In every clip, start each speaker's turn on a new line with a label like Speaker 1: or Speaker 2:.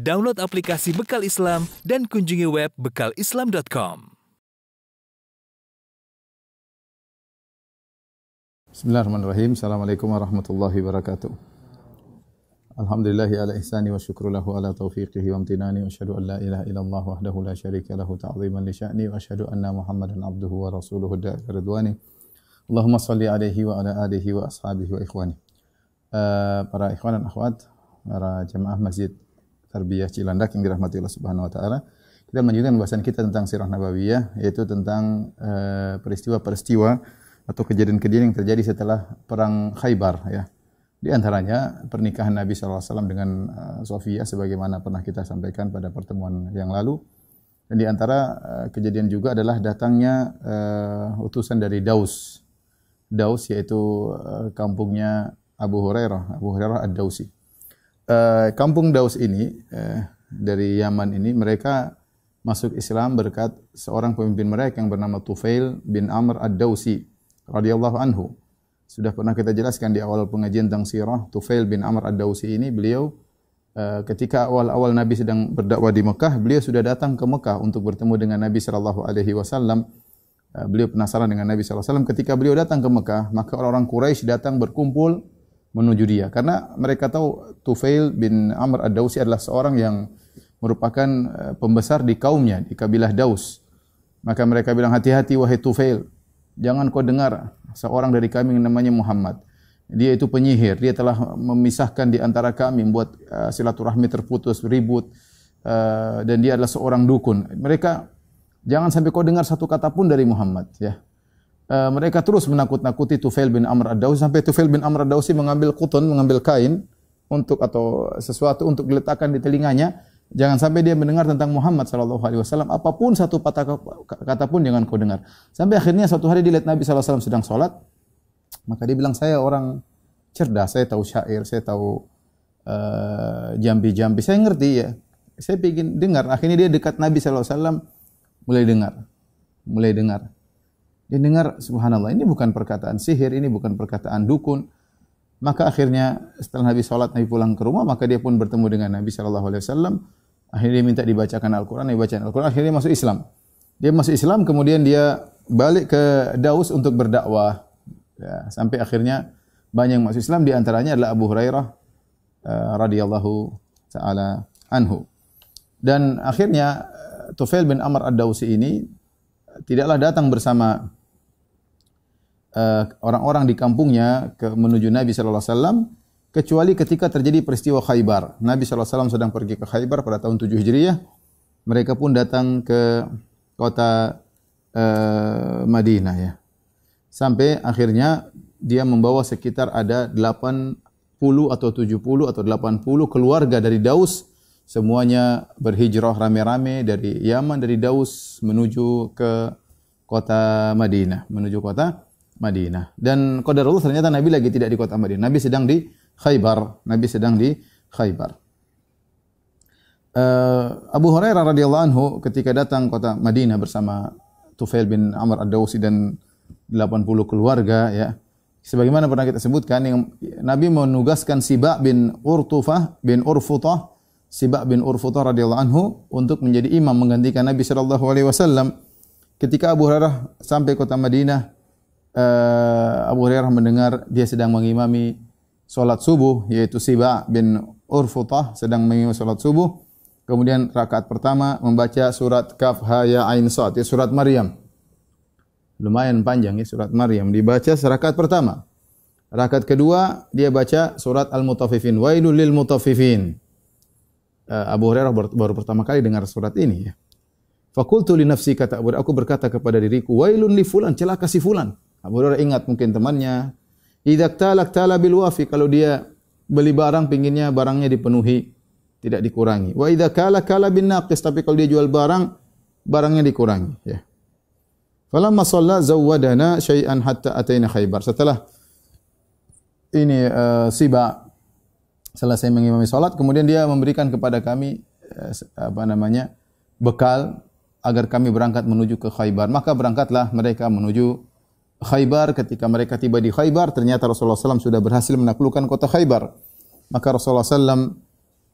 Speaker 1: Download aplikasi Bekal Islam dan kunjungi web bekalislam.com.
Speaker 2: Bismillahirrahmanirrahim. Assalamualaikum warahmatullahi wabarakatuh. Alhamdulillahi ala ihsani wa syukru lahu ala taufiqihi wa amtinani wa asyhadu an la ilaha illallah wahdahu la syarika lahu ta'ziman li sya'ni wa asyhadu anna Muhammadan abduhu wa rasuluhu da'i ridwani. Allahumma salli alaihi wa ala alihi wa ashabihi wa ikhwani. Uh, para ikhwan dan akhwat, para jemaah Masjid Tarbiyah Cilandak yang dirahmati Allah Subhanahu wa taala. Kita melanjutkan bahasan kita tentang sirah nabawiyah yaitu tentang peristiwa peristiwa-peristiwa atau kejadian-kejadian yang terjadi setelah perang Khaybar ya. Di antaranya pernikahan Nabi SAW dengan uh, Sofia sebagaimana pernah kita sampaikan pada pertemuan yang lalu. Dan di antara uh, kejadian juga adalah datangnya uh, utusan dari Daus. Daus yaitu uh, kampungnya Abu Hurairah, Abu Hurairah Ad-Dausi. Uh, kampung Daus ini uh, dari Yaman ini mereka masuk Islam berkat seorang pemimpin mereka yang bernama Tufail bin Amr Ad-Dausi radhiyallahu anhu. Sudah pernah kita jelaskan di awal pengajian tentang sirah Tufail bin Amr Ad-Dausi ini beliau uh, ketika awal-awal Nabi sedang berdakwah di Mekah, beliau sudah datang ke Mekah untuk bertemu dengan Nabi sallallahu alaihi wasallam. Beliau penasaran dengan Nabi sallallahu alaihi wasallam. Ketika beliau datang ke Mekah, maka orang-orang Quraisy datang berkumpul menuju dia karena mereka tahu Tufail bin Amr Ad-Dausi adalah seorang yang merupakan uh, pembesar di kaumnya, di kabilah Daus. Maka mereka bilang hati-hati wahai Tufail, jangan kau dengar seorang dari kami yang namanya Muhammad. Dia itu penyihir, dia telah memisahkan di antara kami, membuat uh, silaturahmi terputus, ribut, uh, dan dia adalah seorang dukun. Mereka jangan sampai kau dengar satu kata pun dari Muhammad, ya. Uh, mereka terus menakut-nakuti Tufail bin Amr ad-Dausi sampai Tufail bin Amr ad-Dausi mengambil kutun, mengambil kain untuk atau sesuatu untuk diletakkan di telinganya. Jangan sampai dia mendengar tentang Muhammad sallallahu alaihi wasallam apa pun satu kata kata pun jangan kau dengar. Sampai akhirnya suatu hari dilihat Nabi sallallahu alaihi wasallam sedang salat, maka dia bilang saya orang cerdas, saya tahu syair, saya tahu uh, jambi-jambi, saya ngerti ya. Saya ingin dengar. Akhirnya dia dekat Nabi sallallahu alaihi wasallam mulai dengar. Mulai dengar. Dia dengar subhanallah ini bukan perkataan sihir, ini bukan perkataan dukun. Maka akhirnya setelah Nabi salat Nabi pulang ke rumah, maka dia pun bertemu dengan Nabi sallallahu alaihi wasallam Akhirnya minta dibacakan Al-Quran, dia baca Al-Quran, akhirnya masuk Islam. Dia masuk Islam, kemudian dia balik ke Daus untuk berdakwah. Ya, sampai akhirnya banyak yang masuk Islam, di antaranya adalah Abu Hurairah uh, radhiyallahu taala anhu. Dan akhirnya Tufail bin Amr Ad-Dausi ini tidaklah datang bersama orang-orang uh, di kampungnya ke menuju Nabi sallallahu alaihi wasallam kecuali ketika terjadi peristiwa Khaybar. Nabi SAW sedang pergi ke Khaybar pada tahun 7 Hijriah. Mereka pun datang ke kota uh, Madinah ya. Sampai akhirnya dia membawa sekitar ada 80 atau 70 atau 80 keluarga dari Daus semuanya berhijrah rame-rame dari Yaman dari Daus menuju ke kota Madinah, menuju kota Madinah. Dan qadarullah ternyata Nabi lagi tidak di kota Madinah. Nabi sedang di Khaybar. Nabi sedang di Khaybar. Uh, Abu Hurairah radhiyallahu anhu ketika datang kota Madinah bersama Tufail bin Amr Ad-Dausi dan 80 keluarga ya. Sebagaimana pernah kita sebutkan yang Nabi menugaskan Siba bin Urtufah bin Urfutah Siba bin Urfutah radhiyallahu anhu untuk menjadi imam menggantikan Nabi sallallahu alaihi wasallam. Ketika Abu Hurairah sampai kota Madinah, uh, Abu Hurairah mendengar dia sedang mengimami solat subuh yaitu Siba bin Urfutah sedang mengimami solat subuh. Kemudian rakaat pertama membaca surat Kaf Ha Ya Ain Sad, ya surat Maryam. Lumayan panjang ya surat Maryam dibaca serakaat pertama. Rakaat kedua dia baca surat Al-Mutaffifin, Wailul lil mutaffifin. Uh, Abu Hurairah baru, baru pertama kali dengar surat ini ya. Fakultu li nafsi kata Abu aku berkata kepada diriku, wailun li fulan, celaka si fulan. Abu Hurairah ingat mungkin temannya, Idza talak tala bil wafi kalau dia beli barang pinginnya barangnya dipenuhi tidak dikurangi. Wa idza kala kala bin naqis tapi kalau dia jual barang barangnya dikurangi ya. Falamma shalla zawwadana syai'an hatta ataina Khaybar. Setelah ini uh, Siba selesai mengimami salat kemudian dia memberikan kepada kami uh, apa namanya bekal agar kami berangkat menuju ke Khaybar. Maka berangkatlah mereka menuju Khaybar ketika mereka tiba di Khaybar ternyata Rasulullah SAW sudah berhasil menaklukkan kota Khaybar. Maka Rasulullah SAW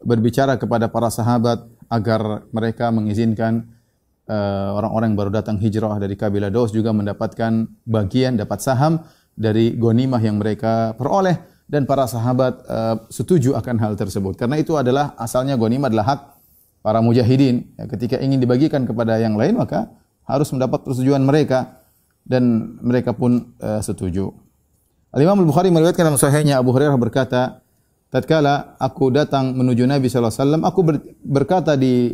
Speaker 2: berbicara kepada para sahabat agar mereka mengizinkan eh, orang-orang yang baru datang hijrah dari kabilah Daus juga mendapatkan bagian, dapat saham dari gonimah yang mereka peroleh dan para sahabat uh, setuju akan hal tersebut. Karena itu adalah asalnya gonimah adalah hak para mujahidin. Ya, ketika ingin dibagikan kepada yang lain maka harus mendapat persetujuan mereka dan mereka pun uh, setuju. Al-Imam Al-Bukhari meriwayatkan dalam sahihnya Abu Hurairah berkata, tatkala aku datang menuju Nabi sallallahu alaihi wasallam, aku ber, berkata di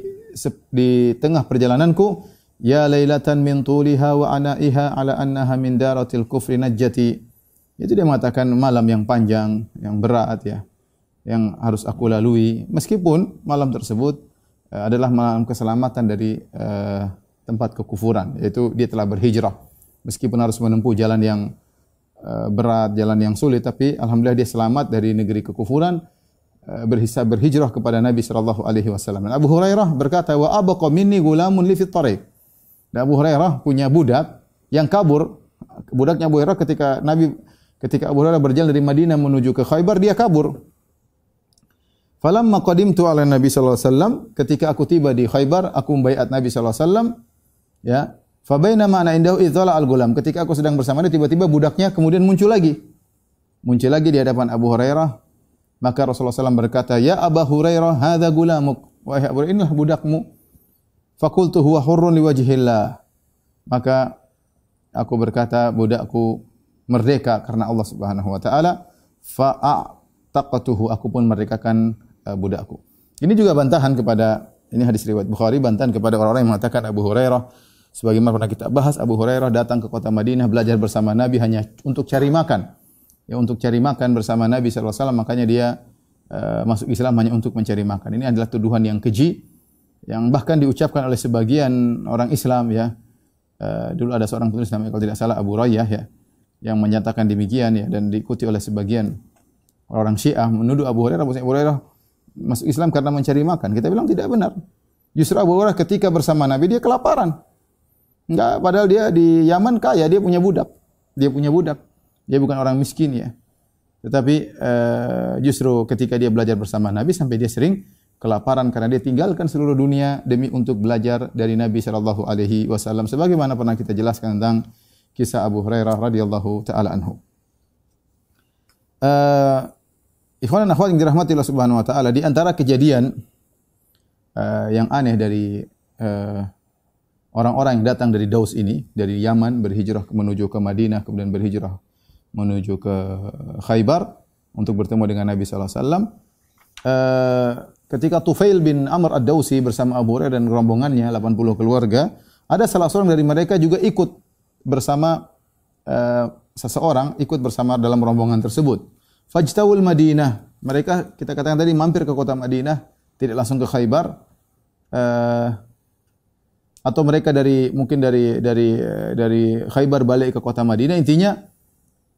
Speaker 2: di tengah perjalananku, ya lailatan min tuliha wa anaiha ala annaha min daratil kufri najjati. Itu dia mengatakan malam yang panjang, yang berat ya, yang harus aku lalui. Meskipun malam tersebut uh, adalah malam keselamatan dari uh, tempat kekufuran, yaitu dia telah berhijrah. Meskipun harus menempuh jalan yang uh, berat, jalan yang sulit, tapi alhamdulillah dia selamat dari negeri kekufuran, uh, berhisab berhijrah kepada Nabi sallallahu alaihi wasallam. Abu Hurairah berkata, "Wa abqa minni gulamun li fit tariq." Dan Abu Hurairah punya budak yang kabur. Budaknya Abu Hurairah ketika Nabi ketika Abu Hurairah berjalan dari Madinah menuju ke Khaybar, dia kabur. Falamma qadimtu ala Nabi sallallahu alaihi wasallam, ketika aku tiba di Khaybar, aku membaiat Nabi sallallahu alaihi wasallam, Ya. Fa bainama ana indahu idzala al-gulam. Ketika aku sedang bersama dia tiba-tiba budaknya kemudian muncul lagi. Muncul lagi di hadapan Abu Hurairah. Maka Rasulullah SAW berkata, "Ya Abu Hurairah, hadza gulamuk." Wahai Abu Hurairah, inilah budakmu. Fakultu huwa hurrun liwajhillah. Maka aku berkata, budakku merdeka karena Allah Subhanahu wa taala. Fa'ataqatuhu, aku pun merdekakan uh, budakku. Ini juga bantahan kepada ini hadis riwayat Bukhari bantahan kepada orang-orang yang mengatakan Abu Hurairah Sebagaimana pernah kita bahas, Abu Hurairah datang ke kota Madinah belajar bersama Nabi hanya untuk cari makan. Ya, untuk cari makan bersama Nabi SAW, makanya dia uh, masuk Islam hanya untuk mencari makan. Ini adalah tuduhan yang keji, yang bahkan diucapkan oleh sebagian orang Islam ya. Uh, dulu ada seorang penulis namanya kalau tidak salah Abu Rayyah ya, yang menyatakan demikian ya dan diikuti oleh sebagian orang Syiah menuduh Abu Hurairah, Abu Hurairah masuk Islam karena mencari makan. Kita bilang tidak benar. Justru Abu Hurairah ketika bersama Nabi dia kelaparan. Enggak, padahal dia di Yaman kaya, dia punya budak. Dia punya budak. Dia bukan orang miskin ya. Tetapi uh, justru ketika dia belajar bersama Nabi sampai dia sering kelaparan karena dia tinggalkan seluruh dunia demi untuk belajar dari Nabi sallallahu alaihi wasallam sebagaimana pernah kita jelaskan tentang kisah Abu Hurairah radhiyallahu taala anhu. Uh, ikhwan akhwat yang dirahmati Allah Subhanahu wa taala di antara kejadian uh, yang aneh dari uh, orang-orang yang datang dari Daus ini, dari Yaman berhijrah menuju ke Madinah, kemudian berhijrah menuju ke Khaybar untuk bertemu dengan Nabi sallallahu alaihi wasallam. Uh, ketika Tufail bin Amr Ad-Dausi bersama Abu Hurairah dan rombongannya 80 keluarga, ada salah seorang dari mereka juga ikut bersama uh, seseorang ikut bersama dalam rombongan tersebut. Fajtawul Madinah. Mereka kita katakan tadi mampir ke kota Madinah, tidak langsung ke Khaybar. Uh, atau mereka dari mungkin dari dari dari Khaybar balik ke kota Madinah intinya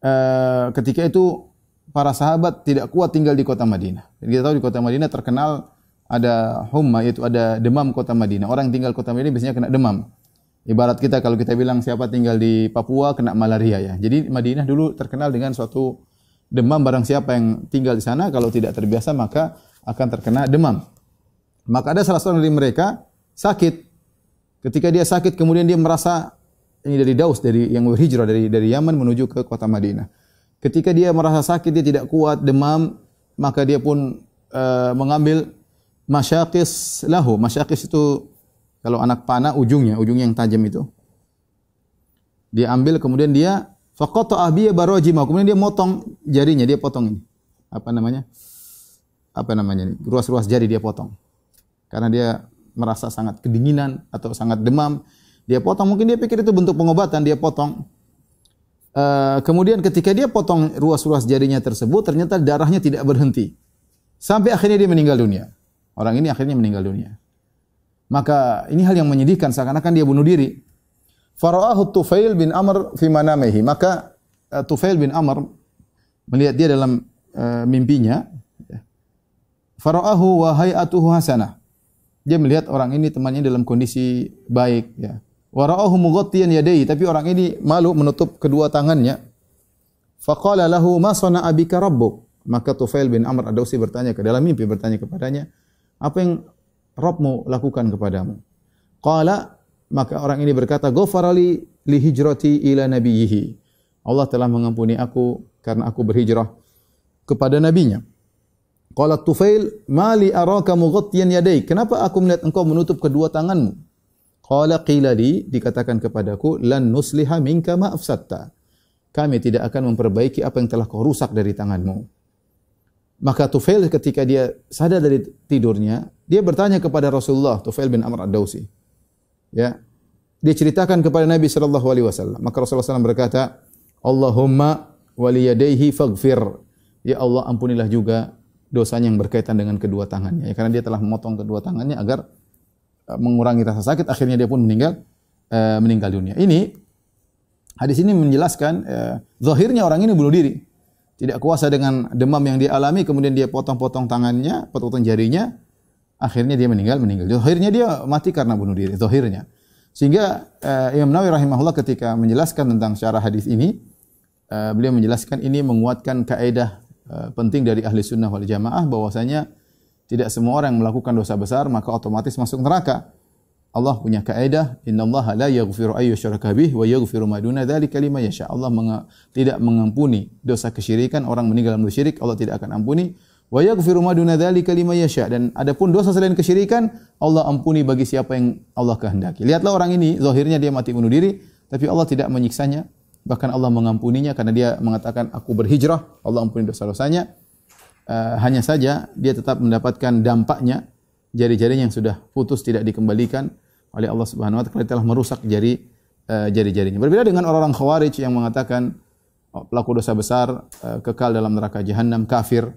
Speaker 2: uh, ketika itu para sahabat tidak kuat tinggal di kota Madinah. Dan kita tahu di kota Madinah terkenal ada humma yaitu ada demam kota Madinah. Orang yang tinggal kota Madinah biasanya kena demam. Ibarat kita kalau kita bilang siapa tinggal di Papua kena malaria ya. Jadi Madinah dulu terkenal dengan suatu demam barang siapa yang tinggal di sana kalau tidak terbiasa maka akan terkena demam. Maka ada salah seorang dari mereka sakit Ketika dia sakit kemudian dia merasa ini dari Daus dari yang berhijrah dari dari Yaman menuju ke kota Madinah. Ketika dia merasa sakit dia tidak kuat demam maka dia pun uh, mengambil masyaqis lahu. Masyaqis itu kalau anak panah ujungnya, ujungnya yang tajam itu. Dia ambil kemudian dia faqata ahbiya barajima. Kemudian dia motong jarinya, dia potong ini. Apa namanya? Apa namanya ini? Ruas-ruas jari dia potong. Karena dia merasa sangat kedinginan atau sangat demam, dia potong. Mungkin dia pikir itu bentuk pengobatan, dia potong. Uh, kemudian ketika dia potong ruas-ruas jarinya tersebut, ternyata darahnya tidak berhenti. Sampai akhirnya dia meninggal dunia. Orang ini akhirnya meninggal dunia. Maka ini hal yang menyedihkan, seakan-akan dia bunuh diri. Fara'ahu Tufail bin Amr fi manamehi. Maka uh, Tufail bin Amr melihat dia dalam uh, mimpinya. Fara'ahu wa hay'atuhu hasanah. Dia melihat orang ini temannya dalam kondisi baik ya. Wara'ahu mughattiyan yadayhi, tapi orang ini malu menutup kedua tangannya. Faqala lahu ma sana'a bika rabbuk? Maka Tufail bin Amr Ad-Dausi bertanya ke dalam mimpi bertanya kepadanya, "Apa yang Rabbmu lakukan kepadamu?" Qala maka orang ini berkata, "Ghafarali li hijrati ila nabiyhi." Allah telah mengampuni aku karena aku berhijrah kepada nabinya. Qala Tufail, "Mali araka mughattiyan yadayk?" Kenapa aku melihat engkau menutup kedua tanganmu? Qala qila li, dikatakan kepadaku, "Lan nusliha minka ma afsatta." Kami tidak akan memperbaiki apa yang telah kau rusak dari tanganmu. Maka Tufail ketika dia sadar dari tidurnya, dia bertanya kepada Rasulullah, Tufail bin Amr Ad-Dausi. Ya. Dia ceritakan kepada Nabi sallallahu alaihi wasallam. Maka Rasulullah SAW berkata, "Allahumma waliyadaihi faghfir." Ya Allah, ampunilah juga dosanya yang berkaitan dengan kedua tangannya. Ya, karena dia telah memotong kedua tangannya agar uh, mengurangi rasa sakit, akhirnya dia pun meninggal uh, meninggal dunia. Ini hadis ini menjelaskan uh, zahirnya orang ini bunuh diri tidak kuasa dengan demam yang dia alami, kemudian dia potong-potong tangannya, potong-potong jarinya, akhirnya dia meninggal, meninggal. Akhirnya dia mati karena bunuh diri, zahirnya. Sehingga uh, Imam Nawawi rahimahullah ketika menjelaskan tentang syarah hadis ini, uh, beliau menjelaskan ini menguatkan kaidah uh, penting dari ahli sunnah wal jamaah bahwasanya tidak semua orang yang melakukan dosa besar maka otomatis masuk neraka. Allah punya kaidah, innallaha la yaghfiru ay yushraka bih wa yaghfiru ma duna dzalika liman yasha. Allah meng tidak mengampuni dosa kesyirikan, orang meninggal dalam syirik, Allah tidak akan ampuni. Wa yaghfiru ma duna dzalika liman yasha. Dan adapun dosa selain kesyirikan, Allah ampuni bagi siapa yang Allah kehendaki. Lihatlah orang ini, zahirnya dia mati bunuh diri, tapi Allah tidak menyiksanya, bahkan Allah mengampuninya karena dia mengatakan aku berhijrah, Allah ampuni dosa-dosanya. Uh, hanya saja dia tetap mendapatkan dampaknya jari-jarinya yang sudah putus tidak dikembalikan oleh Allah Subhanahu wa taala telah merusak jari uh, jari-jarinya. Berbeda dengan orang-orang Khawarij yang mengatakan oh, pelaku dosa besar uh, kekal dalam neraka jahanam kafir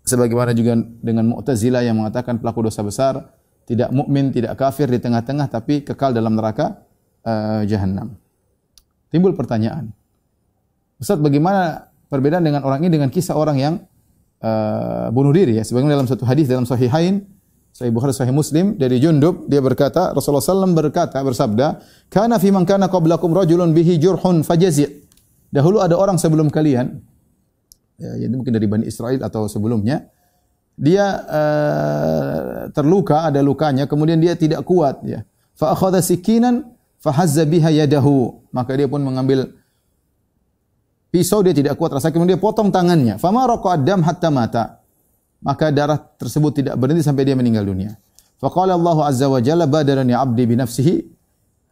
Speaker 2: sebagaimana juga dengan Mu'tazilah yang mengatakan pelaku dosa besar tidak mukmin, tidak kafir di tengah-tengah tapi kekal dalam neraka uh, jahanam. Timbul pertanyaan. Ustaz, bagaimana perbedaan dengan orang ini dengan kisah orang yang uh, bunuh diri ya? Sebagaimana dalam satu hadis dalam Sahihain Sahih Bukhari Sahih Muslim dari Jundub dia berkata Rasulullah SAW berkata bersabda kana fi man kana qablakum rajulun bihi jurhun fajazi' dahulu ada orang sebelum kalian ya ini mungkin dari Bani Israel atau sebelumnya dia uh, terluka ada lukanya kemudian dia tidak kuat ya fa akhadha sikinan fahazza biha yadahu maka dia pun mengambil pisau dia tidak kuat rasa kemudian dia potong tangannya fama raqa adam hatta mata maka darah tersebut tidak berhenti sampai dia meninggal dunia. Faqala Allah Azza wa Jalla badarani 'abdi bi nafsihi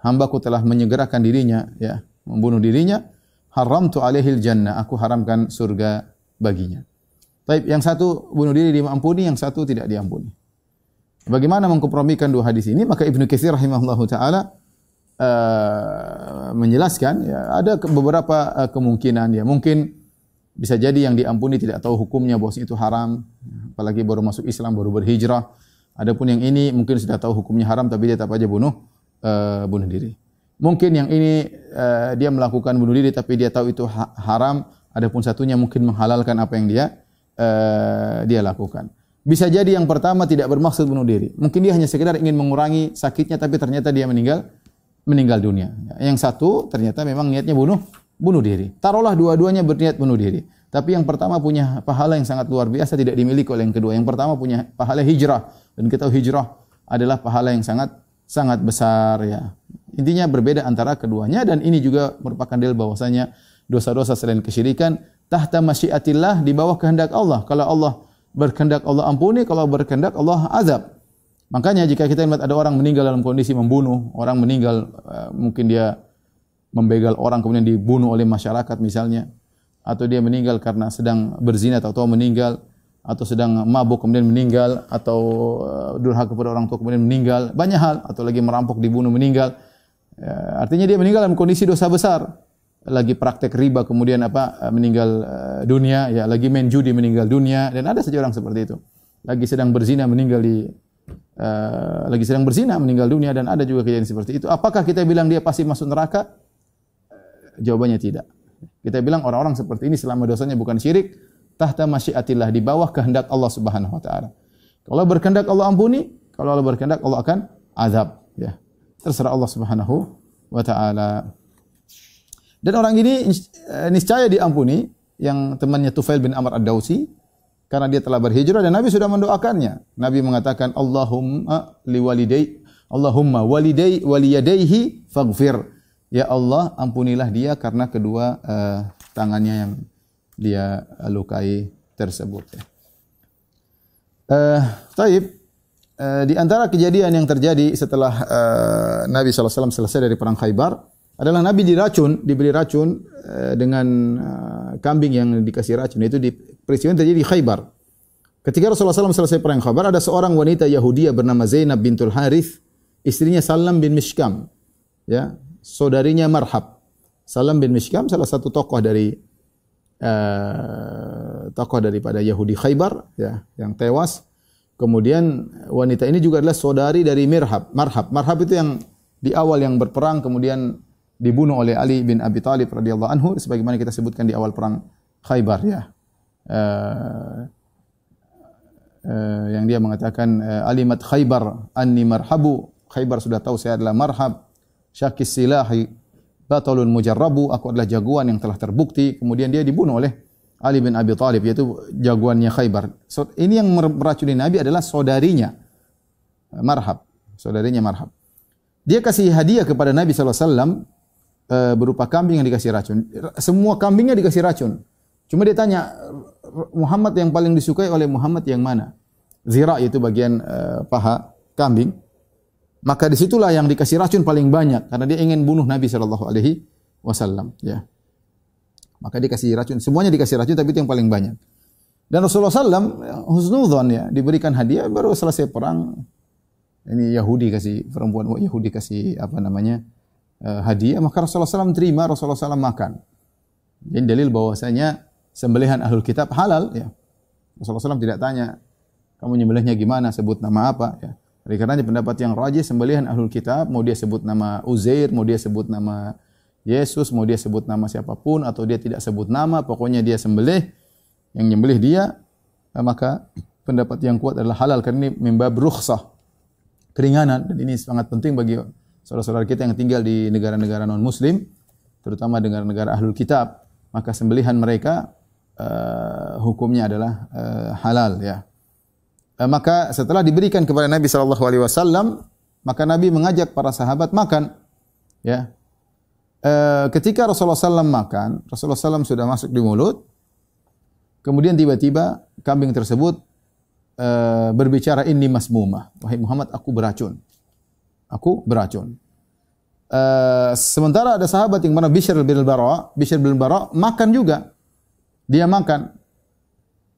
Speaker 2: hambaku telah menyegerakan dirinya ya membunuh dirinya haramtu alaihil jannah aku haramkan surga baginya. Baik, yang satu bunuh diri diampuni, yang satu tidak diampuni. Bagaimana mengkompromikan dua hadis ini? Maka Ibnu Katsir rahimahullahu taala uh, menjelaskan ya ada beberapa uh, kemungkinan ya. Mungkin bisa jadi yang diampuni tidak tahu hukumnya bahwa itu haram, apalagi baru masuk Islam, baru berhijrah. Adapun yang ini mungkin sudah tahu hukumnya haram tapi dia tetap aja bunuh uh, bunuh diri. Mungkin yang ini uh, dia melakukan bunuh diri tapi dia tahu itu ha haram, adapun satunya mungkin menghalalkan apa yang dia uh, dia lakukan. Bisa jadi yang pertama tidak bermaksud bunuh diri. Mungkin dia hanya sekedar ingin mengurangi sakitnya tapi ternyata dia meninggal meninggal dunia. Yang satu ternyata memang niatnya bunuh bunuh diri. Taruhlah dua-duanya berniat bunuh diri. Tapi yang pertama punya pahala yang sangat luar biasa tidak dimiliki oleh yang kedua. Yang pertama punya pahala hijrah dan kita tahu hijrah adalah pahala yang sangat sangat besar ya. Intinya berbeda antara keduanya dan ini juga merupakan dalil bahwasanya dosa-dosa selain kesyirikan tahta masyiatillah di bawah kehendak Allah. Kalau Allah berkehendak Allah ampuni, kalau berkehendak Allah azab. Makanya jika kita melihat ada orang meninggal dalam kondisi membunuh, orang meninggal uh, mungkin dia membegal orang kemudian dibunuh oleh masyarakat misalnya atau dia meninggal karena sedang berzina atau meninggal atau sedang mabuk kemudian meninggal atau uh, durhaka kepada orang tua kemudian meninggal banyak hal atau lagi merampok dibunuh meninggal ya, artinya dia meninggal dalam kondisi dosa besar. Lagi praktek riba kemudian apa meninggal dunia ya lagi main judi meninggal dunia dan ada saja orang seperti itu. Lagi sedang berzina meninggal di uh, lagi sedang berzina meninggal dunia dan ada juga kejadian seperti itu apakah kita bilang dia pasti masuk neraka Jawabannya tidak. Kita bilang orang-orang seperti ini selama dosanya bukan syirik, tahta masyiatillah di bawah kehendak Allah Subhanahu wa taala. Kalau berkehendak Allah ampuni, kalau Allah berkehendak Allah akan azab, ya. Terserah Allah Subhanahu wa taala. Dan orang ini eh, niscaya diampuni yang temannya Tufail bin Amr Ad-Dausi karena dia telah berhijrah dan Nabi sudah mendoakannya. Nabi mengatakan Allahumma liwalidai Allahumma walidai waliyadaihi faghfir. Ya Allah, ampunilah dia karena kedua uh, tangannya yang dia lukai tersebut. Uh, taib, uh, di antara kejadian yang terjadi setelah uh, Nabi SAW selesai dari perang Khaybar adalah Nabi diracun, diberi racun uh, dengan uh, kambing yang dikasih racun. Itu di peristiwa yang terjadi di Khaybar. Ketika Rasulullah SAW selesai perang Khaybar, ada seorang wanita Yahudi bernama Zainab bintul Harith, istrinya Salam bin Mishkam, ya, saudarinya Marhab. Salam bin Mishkam salah satu tokoh dari uh, tokoh daripada Yahudi Khaybar ya yang tewas. Kemudian wanita ini juga adalah saudari dari Mirhab. Marhab. Marhab itu yang di awal yang berperang kemudian dibunuh oleh Ali bin Abi Thalib radhiyallahu anhu sebagaimana kita sebutkan di awal perang Khaybar ya. Uh, uh, yang dia mengatakan uh, alimat Khaybar anni marhabu. Khaybar sudah tahu saya adalah marhab. Syakis silahi batalun mujarrabu. Aku adalah jagoan yang telah terbukti. Kemudian dia dibunuh oleh Ali bin Abi Thalib yaitu jagoannya Khaybar. So, ini yang meracuni Nabi adalah saudarinya Marhab, saudarinya Marhab. Dia kasih hadiah kepada Nabi SAW uh, eh, berupa kambing yang dikasih racun. Semua kambingnya dikasih racun. Cuma dia tanya Muhammad yang paling disukai oleh Muhammad yang mana? Zira itu bagian uh, paha kambing. Maka di situlah yang dikasih racun paling banyak karena dia ingin bunuh Nabi Shallallahu Alaihi Wasallam. Ya. Maka dikasih racun. Semuanya dikasih racun tapi itu yang paling banyak. Dan Rasulullah SAW husnudzon ya diberikan hadiah baru selesai perang ini Yahudi kasih perempuan Yahudi kasih apa namanya uh, hadiah maka Rasulullah SAW terima Rasulullah SAW makan. Ini dalil bahwasanya sembelihan ahlul kitab halal ya. Rasulullah SAW tidak tanya kamu nyembelihnya gimana sebut nama apa ya. Oleh pendapat yang rajih sembelihan ahlul kitab mau dia sebut nama Uzair mau dia sebut nama Yesus, mau dia sebut nama siapa pun atau dia tidak sebut nama, pokoknya dia sembelih, yang nyembelih dia, eh, maka pendapat yang kuat adalah halal karena ini membab rukhsah, keringanan dan ini sangat penting bagi saudara-saudara kita yang tinggal di negara-negara non muslim, terutama negara-negara ahlul kitab, maka sembelihan mereka uh, hukumnya adalah uh, halal ya. Uh, maka setelah diberikan kepada Nabi sallallahu alaihi wasallam, maka Nabi mengajak para sahabat makan ya Eh, ketika Rasulullah SAW makan, Rasulullah SAW sudah masuk di mulut, kemudian tiba-tiba kambing tersebut uh, berbicara ini masmumah. Wahai Muhammad, aku beracun. Aku beracun. Uh, sementara ada sahabat yang mana Bishr bin Bara, Bishr bin Bara makan juga. Dia makan.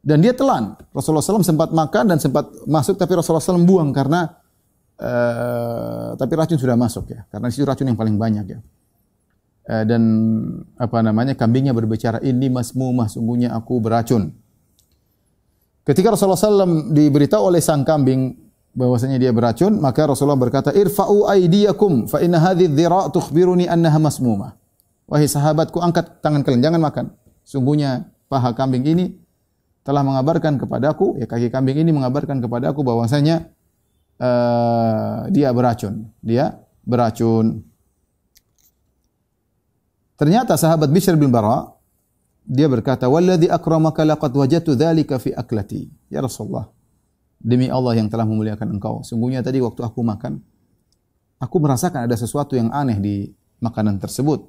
Speaker 2: Dan dia telan. Rasulullah SAW sempat makan dan sempat masuk, tapi Rasulullah SAW buang karena uh, tapi racun sudah masuk ya. Karena itu racun yang paling banyak ya. Eh, dan apa namanya kambingnya berbicara ini masmumah sungguhnya aku beracun. Ketika Rasulullah SAW diberitahu oleh sang kambing bahwasanya dia beracun, maka Rasulullah berkata, "Irfa'u aydiyakum fa inna hadhihi dhira' tukhbiruni annaha masmumah." Wahai sahabatku, angkat tangan kalian, jangan makan. Sungguhnya paha kambing ini telah mengabarkan kepadaku, ya kaki kambing ini mengabarkan kepadaku bahwasanya uh, dia beracun. Dia beracun. Ternyata sahabat Bishr bin Bara dia berkata, "Walladzi akramaka laqad wajadtu dzalika fi aklati." Ya Rasulullah, demi Allah yang telah memuliakan engkau, sungguhnya tadi waktu aku makan, aku merasakan ada sesuatu yang aneh di makanan tersebut.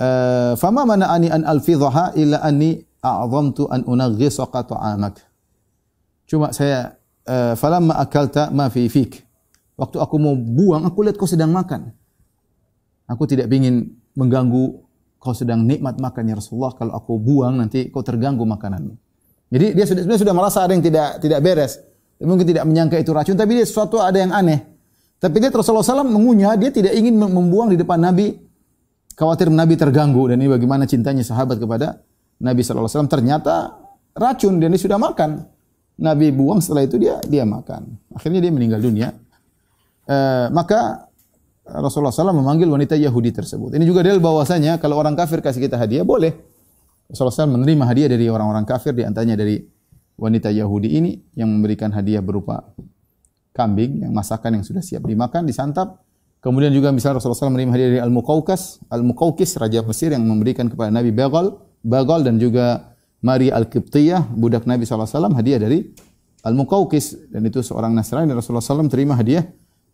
Speaker 2: Uh, fama mana'ani an alfidhaha illa anni a'zamtu an unaghisaka ta'amak. Cuma saya uh, falamma akalta ma fi fik. Waktu aku mau buang, aku lihat kau sedang makan. Aku tidak ingin mengganggu kau sedang nikmat makan ya Rasulullah kalau aku buang nanti kau terganggu makananmu. Jadi dia sudah sebenarnya sudah merasa ada yang tidak tidak beres. Mungkin tidak menyangka itu racun tapi dia sesuatu ada yang aneh. Tapi dia Rasulullah SAW mengunyah, dia tidak ingin membuang di depan Nabi khawatir Nabi terganggu dan ini bagaimana cintanya sahabat kepada Nabi SAW. Ternyata racun dan dia sudah makan. Nabi buang setelah itu dia dia makan. Akhirnya dia meninggal dunia. E, maka Rasulullah SAW memanggil wanita Yahudi tersebut. Ini juga dalil bahwasanya kalau orang kafir kasih kita hadiah boleh. Rasulullah SAW menerima hadiah dari orang-orang kafir di antaranya dari wanita Yahudi ini yang memberikan hadiah berupa kambing yang masakan yang sudah siap dimakan, disantap. Kemudian juga misalnya Rasulullah SAW menerima hadiah dari Al-Muqawqas, Al-Muqawqis, Raja Mesir yang memberikan kepada Nabi Bagal, Bagal dan juga Maria Al-Qibtiyah, budak Nabi SAW, hadiah dari Al-Muqawqis. Dan itu seorang Nasrani dan Rasulullah SAW terima hadiah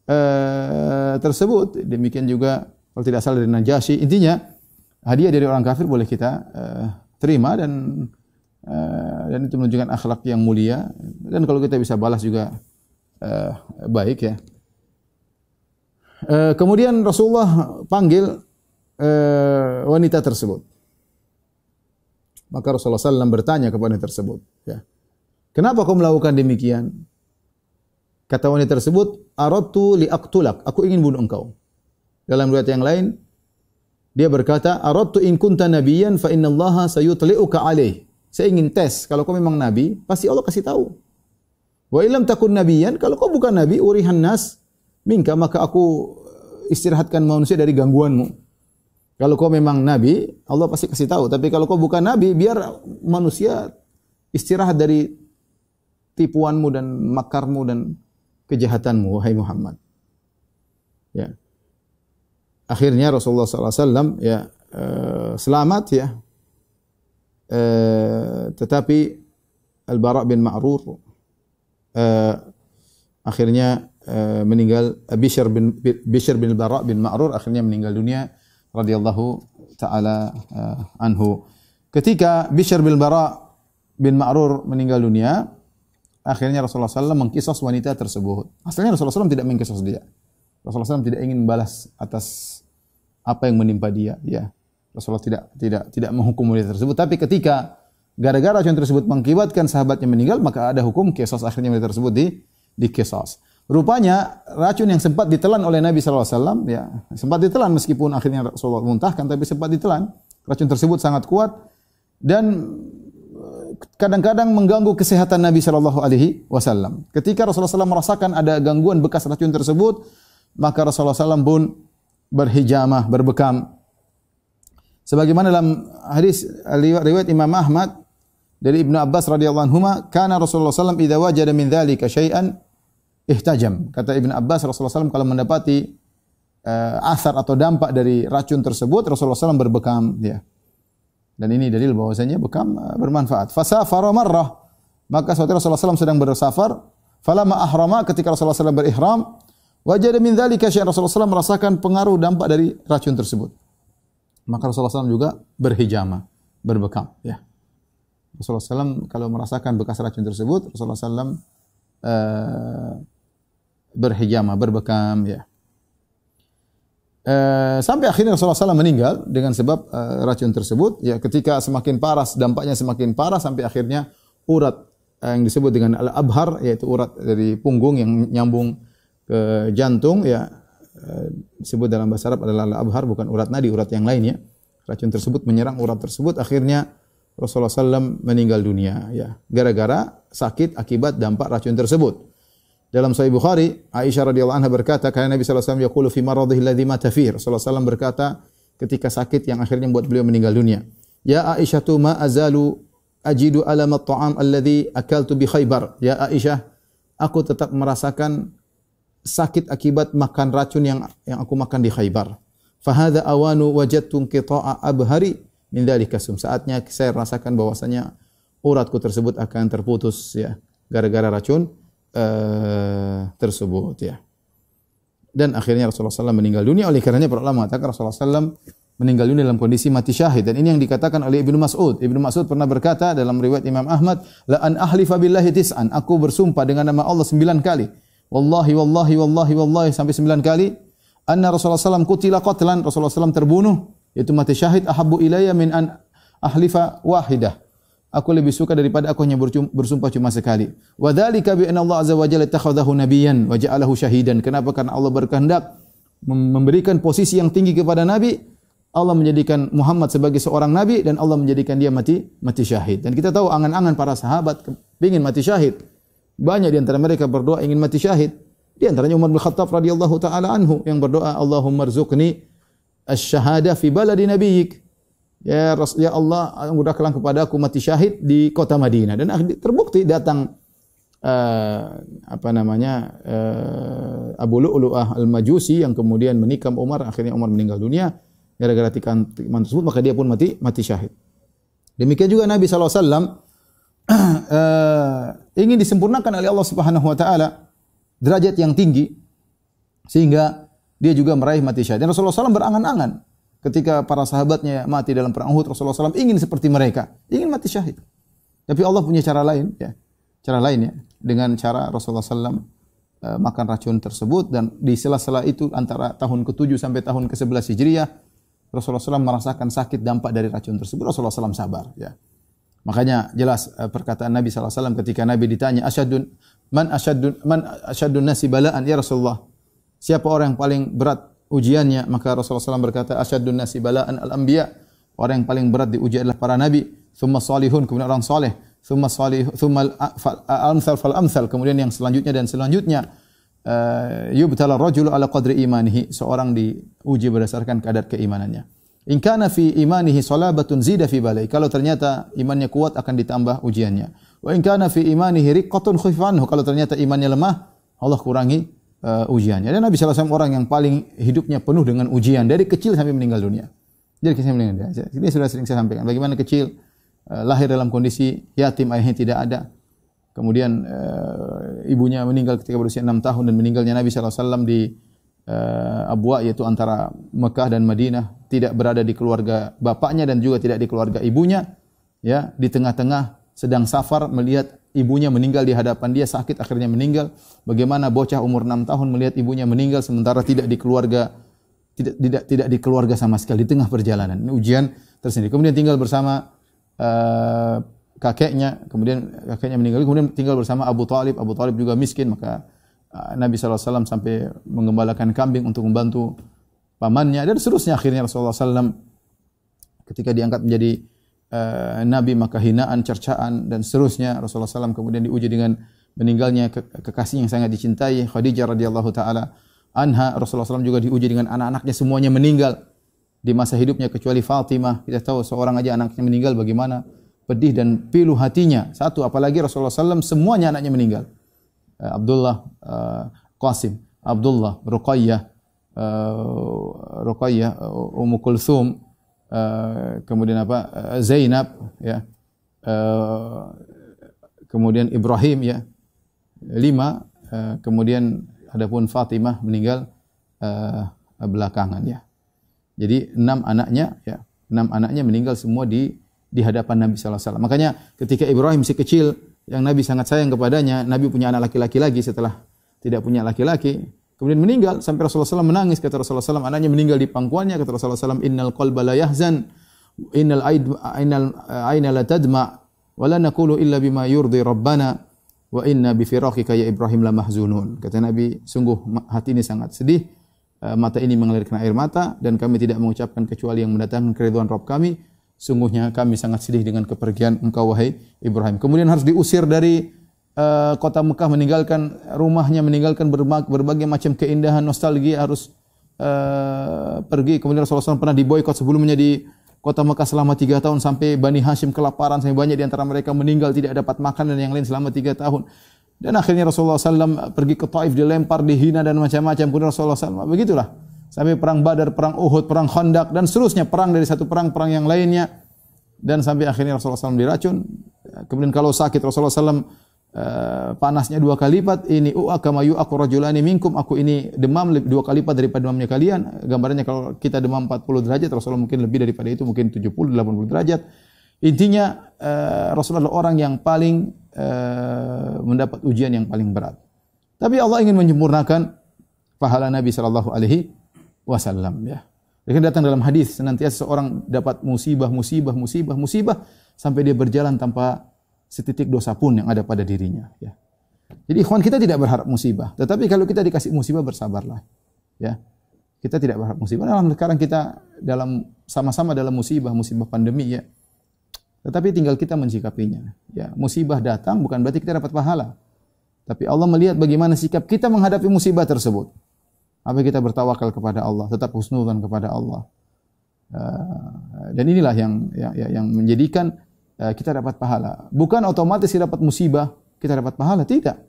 Speaker 2: uh, tersebut. Demikian juga kalau tidak salah dari Najasyi. Intinya hadiah dari orang kafir boleh kita uh, terima dan uh, dan itu menunjukkan akhlak yang mulia dan kalau kita bisa balas juga uh, baik ya. Uh, kemudian Rasulullah panggil uh, wanita tersebut. Maka Rasulullah SAW bertanya kepada wanita tersebut, ya, kenapa kau melakukan demikian? Kata wanita tersebut, aratu li aktulak, aku ingin bunuh engkau. Dalam riwayat yang lain, dia berkata, aratu in kunta nabiyan fa inna allaha sayutli'uka alaih. Saya ingin tes, kalau kau memang nabi, pasti Allah kasih tahu. Wa ilam takun nabiyan, kalau kau bukan nabi, urihan nas minka, maka aku istirahatkan manusia dari gangguanmu. Kalau kau memang nabi, Allah pasti kasih tahu. Tapi kalau kau bukan nabi, biar manusia istirahat dari tipuanmu dan makarmu dan kejahatanmu, wahai Muhammad. Ya. Akhirnya Rasulullah SAW ya uh, selamat ya. Uh, tetapi Al-Bara bin Ma'rur uh, akhirnya meninggal Bishr bin Bishr bin Al-Bara bin Ma'rur akhirnya meninggal dunia radhiyallahu taala anhu. Ketika Bishr bin Bara bin Ma'rur meninggal dunia, akhirnya Rasulullah SAW mengkisos wanita tersebut. Asalnya Rasulullah SAW tidak mengkisos dia. Rasulullah SAW tidak ingin balas atas apa yang menimpa dia. Ya. Rasulullah tidak tidak tidak menghukum wanita tersebut. Tapi ketika gara-gara racun tersebut mengakibatkan sahabatnya meninggal, maka ada hukum kisos akhirnya wanita tersebut di di kisos. Rupanya racun yang sempat ditelan oleh Nabi SAW, ya sempat ditelan meskipun akhirnya Rasulullah muntahkan, tapi sempat ditelan. Racun tersebut sangat kuat dan eh, kadang-kadang mengganggu kesehatan Nabi Shallallahu Alaihi Wasallam. Ketika Rasulullah SAW merasakan ada gangguan bekas racun tersebut, maka Rasulullah SAW pun berhijamah, berbekam. Sebagaimana dalam hadis riwayat Imam Ahmad dari Ibnu Abbas radhiyallahu anhu, "Kana Rasulullah SAW idza wajada min dzalika syai'an ihtajam. Kata Ibn Abbas Rasulullah SAW kalau mendapati uh, asar atau dampak dari racun tersebut Rasulullah SAW berbekam ya. Dan ini dalil bahwasanya bekam uh, bermanfaat. Fasafara marrah. Maka suatu Rasulullah SAW sedang bersafar, falamma ahrama ketika Rasulullah SAW berihram, wajada min dzalika syai'an Rasulullah SAW merasakan pengaruh dampak dari racun tersebut. Maka Rasulullah SAW juga berhijama, berbekam ya. Rasulullah SAW kalau merasakan bekas racun tersebut, Rasulullah SAW uh, berhijama, berbekam ya. Uh, sampai akhirnya Rasulullah SAW meninggal dengan sebab uh, racun tersebut. Ya, ketika semakin parah, dampaknya semakin parah sampai akhirnya urat uh, yang disebut dengan al-abhar yaitu urat dari punggung yang nyambung ke jantung ya uh, disebut dalam bahasa Arab adalah al-abhar bukan urat nadi, urat yang lainnya. Racun tersebut menyerang urat tersebut akhirnya Rasulullah SAW meninggal dunia ya gara-gara sakit akibat dampak racun tersebut. Dalam Sahih Bukhari, Aisyah radhiyallahu anha berkata, karena Nabi sallallahu alaihi wasallam yaqulu fi maradhihi alladhi mata fihi. Rasulullah SAW berkata ketika sakit yang akhirnya membuat beliau meninggal dunia. Ya Aisyah tu ma azalu ajidu alam at-ta'am alladhi akaltu bi Khaybar. Ya Aisyah, aku tetap merasakan sakit akibat makan racun yang yang aku makan di Khaybar. Fahadha awanu wajadtu qita'a abhari min dzalika sum. Saatnya saya rasakan bahwasanya uratku tersebut akan terputus ya gara-gara racun uh, tersebut ya. Dan akhirnya Rasulullah SAW meninggal dunia oleh karenanya para ulama mengatakan Rasulullah SAW meninggal dunia dalam kondisi mati syahid dan ini yang dikatakan oleh Ibnu Mas'ud. Ibnu Mas'ud pernah berkata dalam riwayat Imam Ahmad, "La an ahlifa billahi tis'an." Aku bersumpah dengan nama Allah sembilan kali. Wallahi wallahi wallahi wallahi sampai sembilan kali. Anna Rasulullah SAW kutila qatlan. Rasulullah SAW terbunuh. Itu mati syahid. Ahabbu ilayya min an ahlifa wahidah. Aku lebih suka daripada aku hanya bersumpah cuma sekali. Wa dzalika bi anna Allah azza wa jalla takhadahu nabiyyan wa ja'alahu syahidan. Kenapa? Karena Allah berkehendak memberikan posisi yang tinggi kepada nabi. Allah menjadikan Muhammad sebagai seorang nabi dan Allah menjadikan dia mati mati syahid. Dan kita tahu angan-angan para sahabat ingin mati syahid. Banyak di antara mereka berdoa ingin mati syahid. Di antaranya Umar bin Khattab radhiyallahu taala anhu yang berdoa Allahumma rzuqni asy-syahadah fi baladi nabiyyik. Ya, ya Allah, mudahkanlah kepada aku mati syahid di kota Madinah. Dan terbukti datang uh, apa namanya uh, Abu Lu'lu'ah al-Majusi yang kemudian menikam Umar, akhirnya Umar meninggal dunia gara-gara tikaman tersebut, maka dia pun mati mati syahid. Demikian juga Nabi SAW uh, ingin disempurnakan oleh Allah Subhanahu Wa Taala derajat yang tinggi sehingga dia juga meraih mati syahid. Dan Rasulullah SAW berangan-angan ketika para sahabatnya mati dalam perang Uhud, Rasulullah SAW ingin seperti mereka, ingin mati syahid. Tapi Allah punya cara lain, ya, cara lain ya, dengan cara Rasulullah SAW uh, makan racun tersebut dan di sela-sela itu antara tahun ke-7 sampai tahun ke-11 Hijriah Rasulullah SAW merasakan sakit dampak dari racun tersebut Rasulullah SAW sabar ya. Makanya jelas uh, perkataan Nabi SAW ketika Nabi ditanya asyadun man asyadun man asyadun nasi balaan ya Rasulullah. Siapa orang yang paling berat ujiannya? Maka Rasulullah SAW berkata asyadun nasi balaan al-anbiya. Orang yang paling berat diuji adalah para nabi, thumma salihun, kemudian orang saleh, thumma salih thumma al-amsal fal amsal kemudian yang selanjutnya dan selanjutnya uh, yubtala rajulu ala qadri imanihi seorang diuji berdasarkan kadar keimanannya in kana fi imanihi salabatun zida fi balai. Kalau ternyata imannya kuat akan ditambah ujiannya. Wa in kana fi imanihi riqqatun khifanhu kalau ternyata imannya lemah Allah kurangi uh, ujiannya. Dan Nabi SAW orang yang paling hidupnya penuh dengan ujian dari kecil sampai meninggal dunia. Jadi kecil meninggal dunia. Ini sudah sering saya sampaikan. Bagaimana kecil Eh, lahir dalam kondisi yatim ayahnya tidak ada. Kemudian uh, ibunya meninggal ketika berusia 6 tahun dan meninggalnya Nabi SAW di uh, Abwa yaitu antara Mekah dan Madinah tidak berada di keluarga bapaknya dan juga tidak di keluarga ibunya ya di tengah-tengah sedang safar melihat ibunya meninggal di hadapan dia sakit akhirnya meninggal. Bagaimana bocah umur 6 tahun melihat ibunya meninggal sementara tidak di keluarga tidak tidak tidak di keluarga sama sekali di tengah perjalanan. Ini ujian tersendiri. Kemudian tinggal bersama uh, kakeknya, kemudian kakeknya meninggal, kemudian tinggal bersama Abu Talib. Abu Talib juga miskin, maka Nabi SAW sampai mengembalakan kambing untuk membantu pamannya dan seterusnya. Akhirnya Rasulullah SAW ketika diangkat menjadi uh, Nabi maka hinaan, cercaan dan seterusnya. Rasulullah SAW kemudian diuji dengan meninggalnya ke kekasih yang sangat dicintai Khadijah radhiyallahu taala anha. Rasulullah SAW juga diuji dengan anak-anaknya semuanya meninggal di masa hidupnya kecuali Fatimah. Kita tahu seorang aja anaknya meninggal bagaimana pedih dan pilu hatinya. Satu apalagi Rasulullah SAW semuanya anaknya meninggal. Uh, Abdullah uh, Qasim, Abdullah Ruqayyah, uh, Ruqayyah Ummu Kulthum, kemudian apa? Zainab ya. Kemudian Ibrahim ya. Lima kemudian adapun Fatimah meninggal belakangan ya. Jadi enam anaknya ya, enam anaknya meninggal semua di di hadapan Nabi sallallahu alaihi wasallam. Makanya ketika Ibrahim si kecil yang Nabi sangat sayang kepadanya, Nabi punya anak laki-laki lagi setelah tidak punya laki-laki, kemudian meninggal sampai Rasulullah SAW menangis kata Rasulullah SAW anaknya meninggal di pangkuannya kata Rasulullah SAW innal qalba la yahzan innal aid innal aina la tadma wa naqulu illa bima yurdi rabbana wa inna bi firaqika ya Ibrahim la mahzunun kata Nabi sungguh hati ini sangat sedih Eh, mata ini mengalirkan air mata dan kami tidak mengucapkan kecuali yang mendatangkan keriduan Rabb kami. Sungguhnya kami sangat sedih dengan kepergian engkau wahai Ibrahim. Kemudian harus diusir dari uh, kota Mekah meninggalkan rumahnya, meninggalkan berbagai, berbagai macam keindahan nostalgia harus uh, pergi. Kemudian Rasulullah SAW pernah diboykot sebelumnya di kota Mekah selama tiga tahun sampai Bani Hashim kelaparan sampai banyak di antara mereka meninggal tidak dapat makan dan yang lain selama tiga tahun. Dan akhirnya Rasulullah SAW pergi ke Taif, dilempar, dihina dan macam-macam. Kemudian Rasulullah SAW, begitulah. Sampai perang Badar, perang Uhud, perang Khandaq dan seterusnya perang dari satu perang perang yang lainnya dan sampai akhirnya Rasulullah SAW diracun. Kemudian kalau sakit Rasulullah SAW uh, panasnya dua kali lipat. Ini u'akama yu'aku rajulani minkum. Aku ini demam dua kali lipat daripada demamnya kalian. Gambarnya kalau kita demam 40 derajat, Rasulullah mungkin lebih daripada itu, mungkin 70, 80 derajat. Intinya uh, Rasulullah adalah orang yang paling uh, mendapat ujian yang paling berat. Tapi Allah ingin menyempurnakan pahala Nabi sallallahu alaihi wasallam ya. Dia datang dalam hadis senantiasa seorang dapat musibah, musibah, musibah, musibah sampai dia berjalan tanpa setitik dosa pun yang ada pada dirinya ya. Jadi ikhwan kita tidak berharap musibah, tetapi kalau kita dikasih musibah bersabarlah. Ya. Kita tidak berharap musibah. Nah, sekarang kita dalam sama-sama dalam musibah, musibah pandemi ya. Tetapi tinggal kita mensikapinya. Ya, musibah datang bukan berarti kita dapat pahala. Tapi Allah melihat bagaimana sikap kita menghadapi musibah tersebut. Apa kita bertawakal kepada Allah, tetap husnudzan kepada Allah. Uh, dan inilah yang yang, yang menjadikan uh, kita dapat pahala. Bukan otomatis kita dapat musibah, kita dapat pahala, tidak.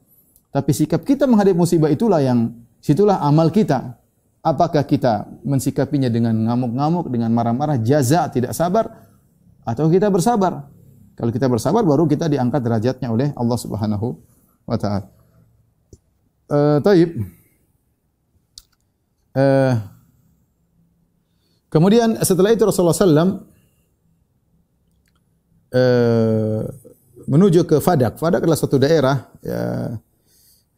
Speaker 2: Tapi sikap kita menghadapi musibah itulah yang situlah amal kita. Apakah kita mensikapinya dengan ngamuk-ngamuk, dengan marah-marah, jaza, tidak sabar, atau kita bersabar. Kalau kita bersabar baru kita diangkat derajatnya oleh Allah Subhanahu wa taala. Eh, taib. Eh, kemudian setelah itu Rasulullah sallam eh, menuju ke Fadak. Fadak adalah suatu daerah ya,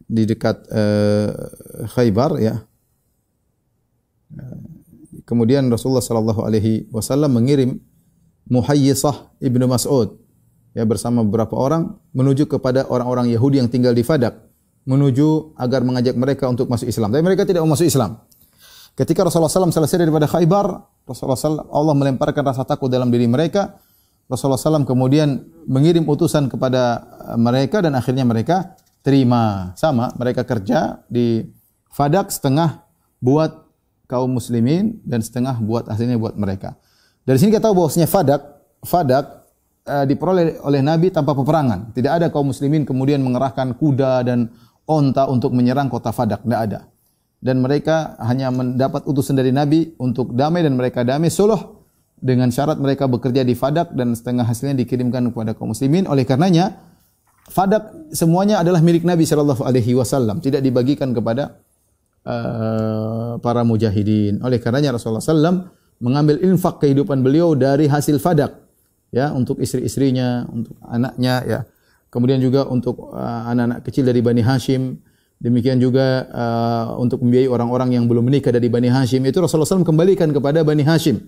Speaker 2: di dekat eh, Khaybar ya. Kemudian Rasulullah sallallahu alaihi wasallam mengirim Muhayyisah ibnu Mas'ud ya bersama beberapa orang menuju kepada orang-orang Yahudi yang tinggal di Fadak menuju agar mengajak mereka untuk masuk Islam. Tapi mereka tidak mau masuk Islam. Ketika Rasulullah SAW selesai daripada Khaybar, Rasulullah SAW Allah melemparkan rasa takut dalam diri mereka. Rasulullah SAW kemudian mengirim utusan kepada mereka dan akhirnya mereka terima. Sama, mereka kerja di Fadak setengah buat kaum muslimin dan setengah buat aslinya buat mereka. Dari sini kita tahu bahwasanya Fadak, Fadak uh, diperoleh oleh Nabi tanpa peperangan. Tidak ada kaum muslimin kemudian mengerahkan kuda dan onta untuk menyerang kota Fadak, tidak ada. Dan mereka hanya mendapat utusan dari Nabi untuk damai dan mereka damai suluh dengan syarat mereka bekerja di Fadak dan setengah hasilnya dikirimkan kepada kaum muslimin. Oleh karenanya Fadak semuanya adalah milik Nabi sallallahu alaihi wasallam, tidak dibagikan kepada uh, para mujahidin. Oleh karenanya Rasulullah sallam mengambil infak kehidupan beliau dari hasil Fadak ya untuk istri-istrinya, untuk anaknya ya. Kemudian juga untuk uh, anak-anak kecil dari Bani Hashim. Demikian juga uh, untuk membiayai orang-orang yang belum menikah dari Bani Hashim. Itu Rasulullah SAW kembalikan kepada Bani Hashim.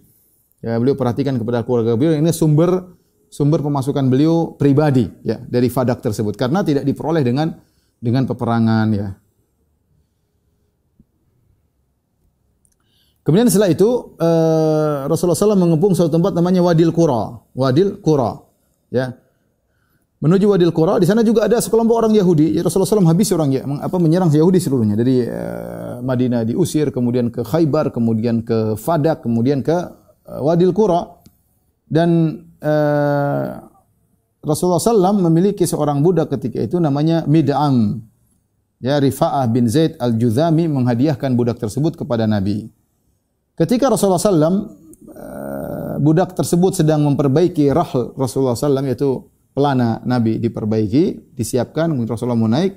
Speaker 2: Ya, beliau perhatikan kepada keluarga beliau. Ini sumber sumber pemasukan beliau pribadi ya dari fadak tersebut karena tidak diperoleh dengan dengan peperangan ya. Kemudian setelah itu uh, Rasulullah SAW mengepung suatu tempat namanya Wadil Qura. Wadil Qura. Ya menuju Wadil Qura. Di sana juga ada sekelompok orang Yahudi. Ya, Rasulullah SAW habis orang ya, apa menyerang Yahudi seluruhnya. Dari uh, Madinah diusir, kemudian ke Khaybar, kemudian ke Fadak, kemudian ke uh, Wadil Qura. Dan uh, Rasulullah SAW memiliki seorang budak ketika itu namanya Mid'am. Ya, Rifa'ah bin Zaid al-Juzami menghadiahkan budak tersebut kepada Nabi. Ketika Rasulullah SAW, budak tersebut sedang memperbaiki rahl Rasulullah SAW, yaitu pelana Nabi diperbaiki, disiapkan, kemudian Rasulullah mau naik.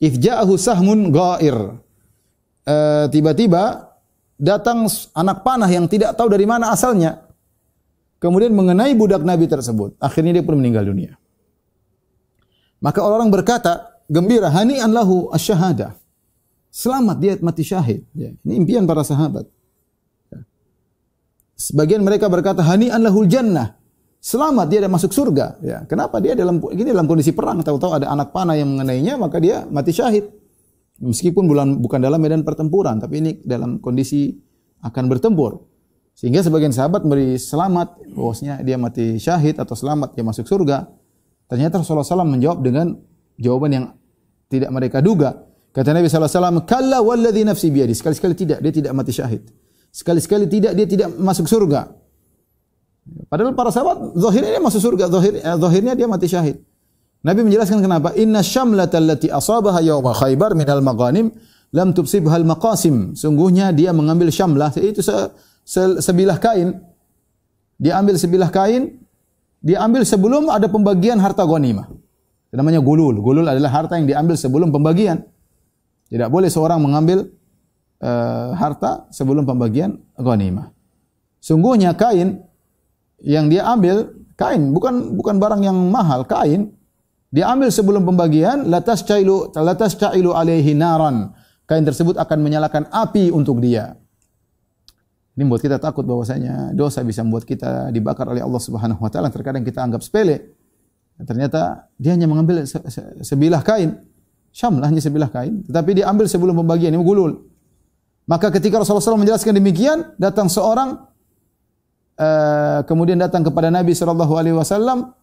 Speaker 2: Ifja'ahu sahmun ghair. Eh, tiba-tiba datang anak panah yang tidak tahu dari mana asalnya. Kemudian mengenai budak Nabi tersebut. Akhirnya dia pun meninggal dunia. Maka orang berkata, gembira, hani lahu asyhadah. Selamat dia mati syahid. Ya, ini impian para sahabat. Ya. Sebagian mereka berkata, hani lahul jannah selamat dia ada masuk surga ya. Kenapa dia dalam gini dalam kondisi perang tahu-tahu ada anak panah yang mengenainya maka dia mati syahid. Meskipun bulan bukan dalam medan pertempuran tapi ini dalam kondisi akan bertempur. Sehingga sebagian sahabat beri selamat bahwasanya dia mati syahid atau selamat dia masuk surga. Ternyata Rasulullah SAW menjawab dengan jawaban yang tidak mereka duga. Kata Nabi SAW kalla walladhi nafsi biyadi sekali-sekali tidak dia tidak mati syahid. Sekali-sekali tidak dia tidak masuk surga Padahal para sahabat zahirnya dia masuk surga, zahir, eh, zahirnya dia mati syahid. Nabi menjelaskan kenapa? Inna syamlata allati asabaha yawma Khaybar minal maghanim lam tubsibhal maqasim. Sungguhnya dia mengambil syamlah itu se, se, sebilah kain. Dia ambil sebilah kain, dia ambil sebelum ada pembagian harta ghanimah. Namanya gulul. Gulul adalah harta yang diambil sebelum pembagian. Tidak boleh seorang mengambil uh, harta sebelum pembagian ghanimah. Sungguhnya kain yang dia ambil kain, bukan bukan barang yang mahal, kain. Dia ambil sebelum pembagian, latas cailu latas cailu alaihi naran. Kain tersebut akan menyalakan api untuk dia. Ini membuat kita takut bahwasanya dosa bisa membuat kita dibakar oleh Allah Subhanahu wa taala. Terkadang kita anggap sepele. Ternyata dia hanya mengambil se se sebilah kain. Syamlah hanya sebilah kain, tetapi dia ambil sebelum pembagian ini gulul. Maka ketika Rasulullah SAW menjelaskan demikian, datang seorang uh, kemudian datang kepada Nabi sallallahu alaihi wasallam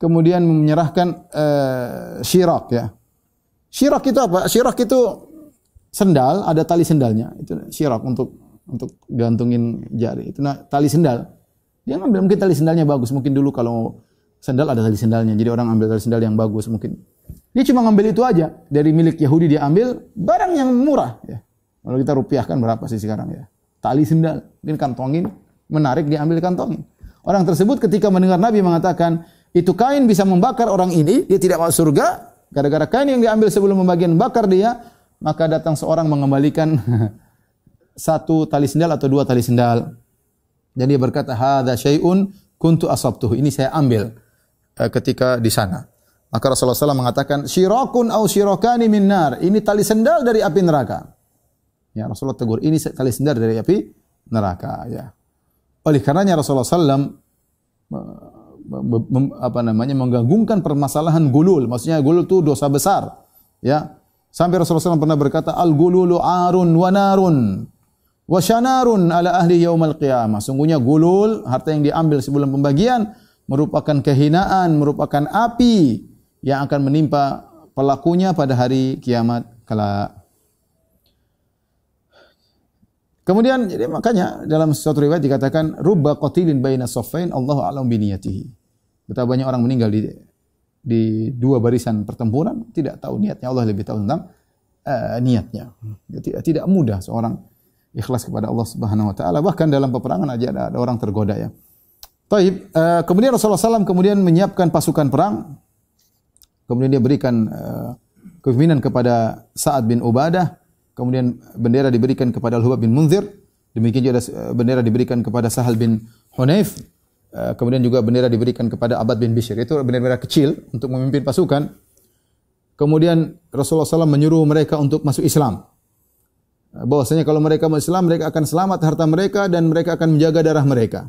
Speaker 2: kemudian menyerahkan uh, syirak ya. Syirak itu apa? Syirak itu sendal, ada tali sendalnya. Itu syirak untuk untuk gantungin jari. Itu nah, tali sendal. Dia ngambil mungkin tali sendalnya bagus. Mungkin dulu kalau sendal ada tali sendalnya. Jadi orang ambil tali sendal yang bagus mungkin. Dia cuma ngambil itu aja dari milik Yahudi dia ambil barang yang murah ya. Kalau kita rupiahkan berapa sih sekarang ya? Tali sendal, mungkin kantongin menarik diambil kantongnya. Orang tersebut ketika mendengar Nabi mengatakan, itu kain bisa membakar orang ini, dia tidak masuk surga, gara-gara kain yang diambil sebelum pembagian bakar dia, maka datang seorang mengembalikan satu tali sendal atau dua tali sendal. Dan dia berkata, "Hadza syai'un kuntu asabtuhu." Ini saya ambil uh, ketika di sana. Maka Rasulullah SAW mengatakan, "Syirakun au syirokani min nar." Ini tali sendal dari api neraka. Ya, Rasulullah tegur, ini tali sendal dari api neraka, ya. Oleh karenanya Rasulullah SAW apa namanya menggabungkan permasalahan gulul. Maksudnya gulul itu dosa besar. Ya. Sampai Rasulullah SAW pernah berkata, Al-gululu arun wa narun wa syanarun ala ahli yaumal qiyamah. Sungguhnya gulul, harta yang diambil sebelum pembagian, merupakan kehinaan, merupakan api yang akan menimpa pelakunya pada hari kiamat kelak. Kemudian jadi makanya dalam suatu riwayat dikatakan rubba qatilin baina saffain Allahu a'lam bi niyatihi. Betapa banyak orang meninggal di di dua barisan pertempuran tidak tahu niatnya Allah lebih tahu tentang uh, niatnya. Tidak, tidak mudah seorang ikhlas kepada Allah Subhanahu wa taala bahkan dalam peperangan aja ada, ada orang tergoda ya. Taib, uh, kemudian Rasulullah SAW kemudian menyiapkan pasukan perang. Kemudian dia berikan uh, kepemimpinan kepada Sa'ad bin Ubadah Kemudian bendera diberikan kepada Al-Hubab bin Munzir. Demikian juga eh, bendera diberikan kepada Sahal bin Hunayf. Eh, kemudian juga bendera diberikan kepada Abad bin Bishr. Itu bendera-bendera kecil untuk memimpin pasukan. Kemudian Rasulullah SAW menyuruh mereka untuk masuk Islam. Eh, bahwasanya kalau mereka masuk Islam, mereka akan selamat harta mereka dan mereka akan menjaga darah mereka.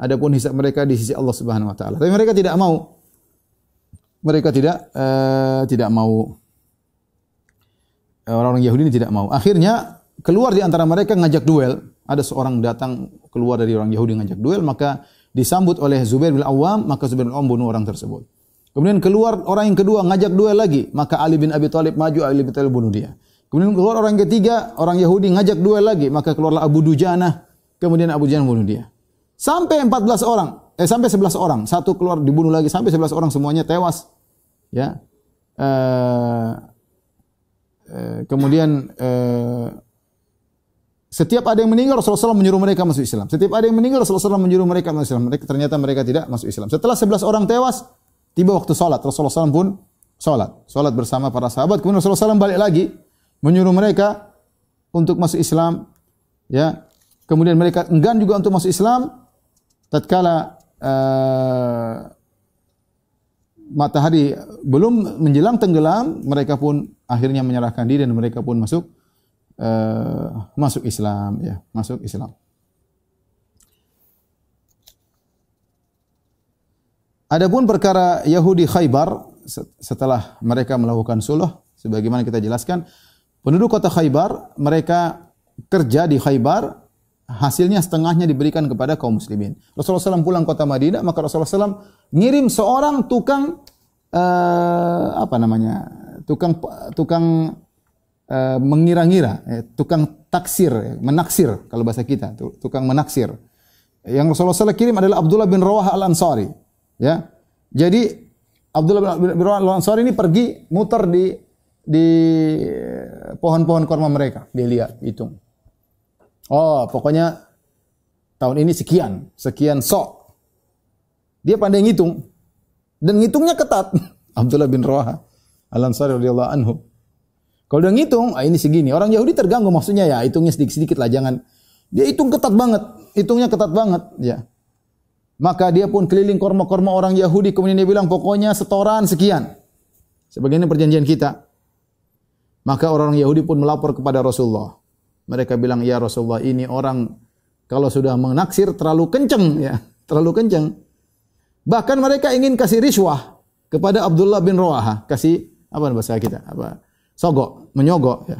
Speaker 2: Adapun hisab mereka di sisi Allah Subhanahu wa taala. Tapi mereka tidak mau. Mereka tidak uh, tidak mau orang-orang Yahudi ini tidak mau. Akhirnya keluar di antara mereka ngajak duel. Ada seorang datang keluar dari orang Yahudi ngajak duel, maka disambut oleh Zubair bin Awam, maka Zubair bin Awam bunuh orang tersebut. Kemudian keluar orang yang kedua ngajak duel lagi, maka Ali bin Abi Thalib maju, Ali bin Thalib bunuh dia. Kemudian keluar orang ketiga, orang Yahudi ngajak duel lagi, maka keluarlah Abu Dujana, kemudian Abu Dujana bunuh dia. Sampai 14 orang, eh sampai 11 orang, satu keluar dibunuh lagi sampai 11 orang semuanya tewas. Ya. Eh, kemudian uh, setiap ada yang meninggal Rasulullah SAW menyuruh mereka masuk Islam. Setiap ada yang meninggal Rasulullah SAW menyuruh mereka masuk Islam. Mereka ternyata mereka tidak masuk Islam. Setelah 11 orang tewas, tiba waktu salat. Rasulullah SAW pun salat. Salat bersama para sahabat. Kemudian Rasulullah SAW balik lagi menyuruh mereka untuk masuk Islam. Ya, kemudian mereka enggan juga untuk masuk Islam. Tatkala uh, matahari belum menjelang tenggelam, mereka pun akhirnya menyerahkan diri dan mereka pun masuk uh, masuk Islam ya, masuk Islam. Adapun perkara Yahudi Khaybar setelah mereka melakukan suluh sebagaimana kita jelaskan, penduduk kota Khaybar mereka kerja di Khaybar hasilnya setengahnya diberikan kepada kaum muslimin. Rasulullah SAW pulang kota Madinah, maka Rasulullah SAW ngirim seorang tukang uh, apa namanya? tukang tukang uh, mengira-ngira, eh, tukang taksir, eh, menaksir kalau bahasa kita, tukang menaksir. Yang Rasulullah SAW kirim adalah Abdullah bin Rawah al Ansari. Ya, jadi Abdullah bin Rawah al Ansari ini pergi muter di di pohon-pohon korma mereka, dia lihat, hitung. Oh, pokoknya tahun ini sekian, sekian sok. Dia pandai ngitung. Dan ngitungnya ketat. Abdullah bin Rawaha Al-Ansari radhiyallahu anhu. Kalau dia ngitung, ah ini segini. Orang Yahudi terganggu maksudnya ya, hitungnya sedikit-sedikit lah, jangan dia hitung ketat banget, hitungnya ketat banget, ya. Maka dia pun keliling korma-korma orang Yahudi, kemudian dia bilang pokoknya setoran sekian. Sebagaimana perjanjian kita. Maka orang Yahudi pun melapor kepada Rasulullah. Mereka bilang, "Ya Rasulullah, ini orang kalau sudah menaksir terlalu kenceng ya, terlalu kenceng." Bahkan mereka ingin kasih riswah kepada Abdullah bin Rawaha, kasih apa bahasa kita? Apa? Sogok, menyogok ya.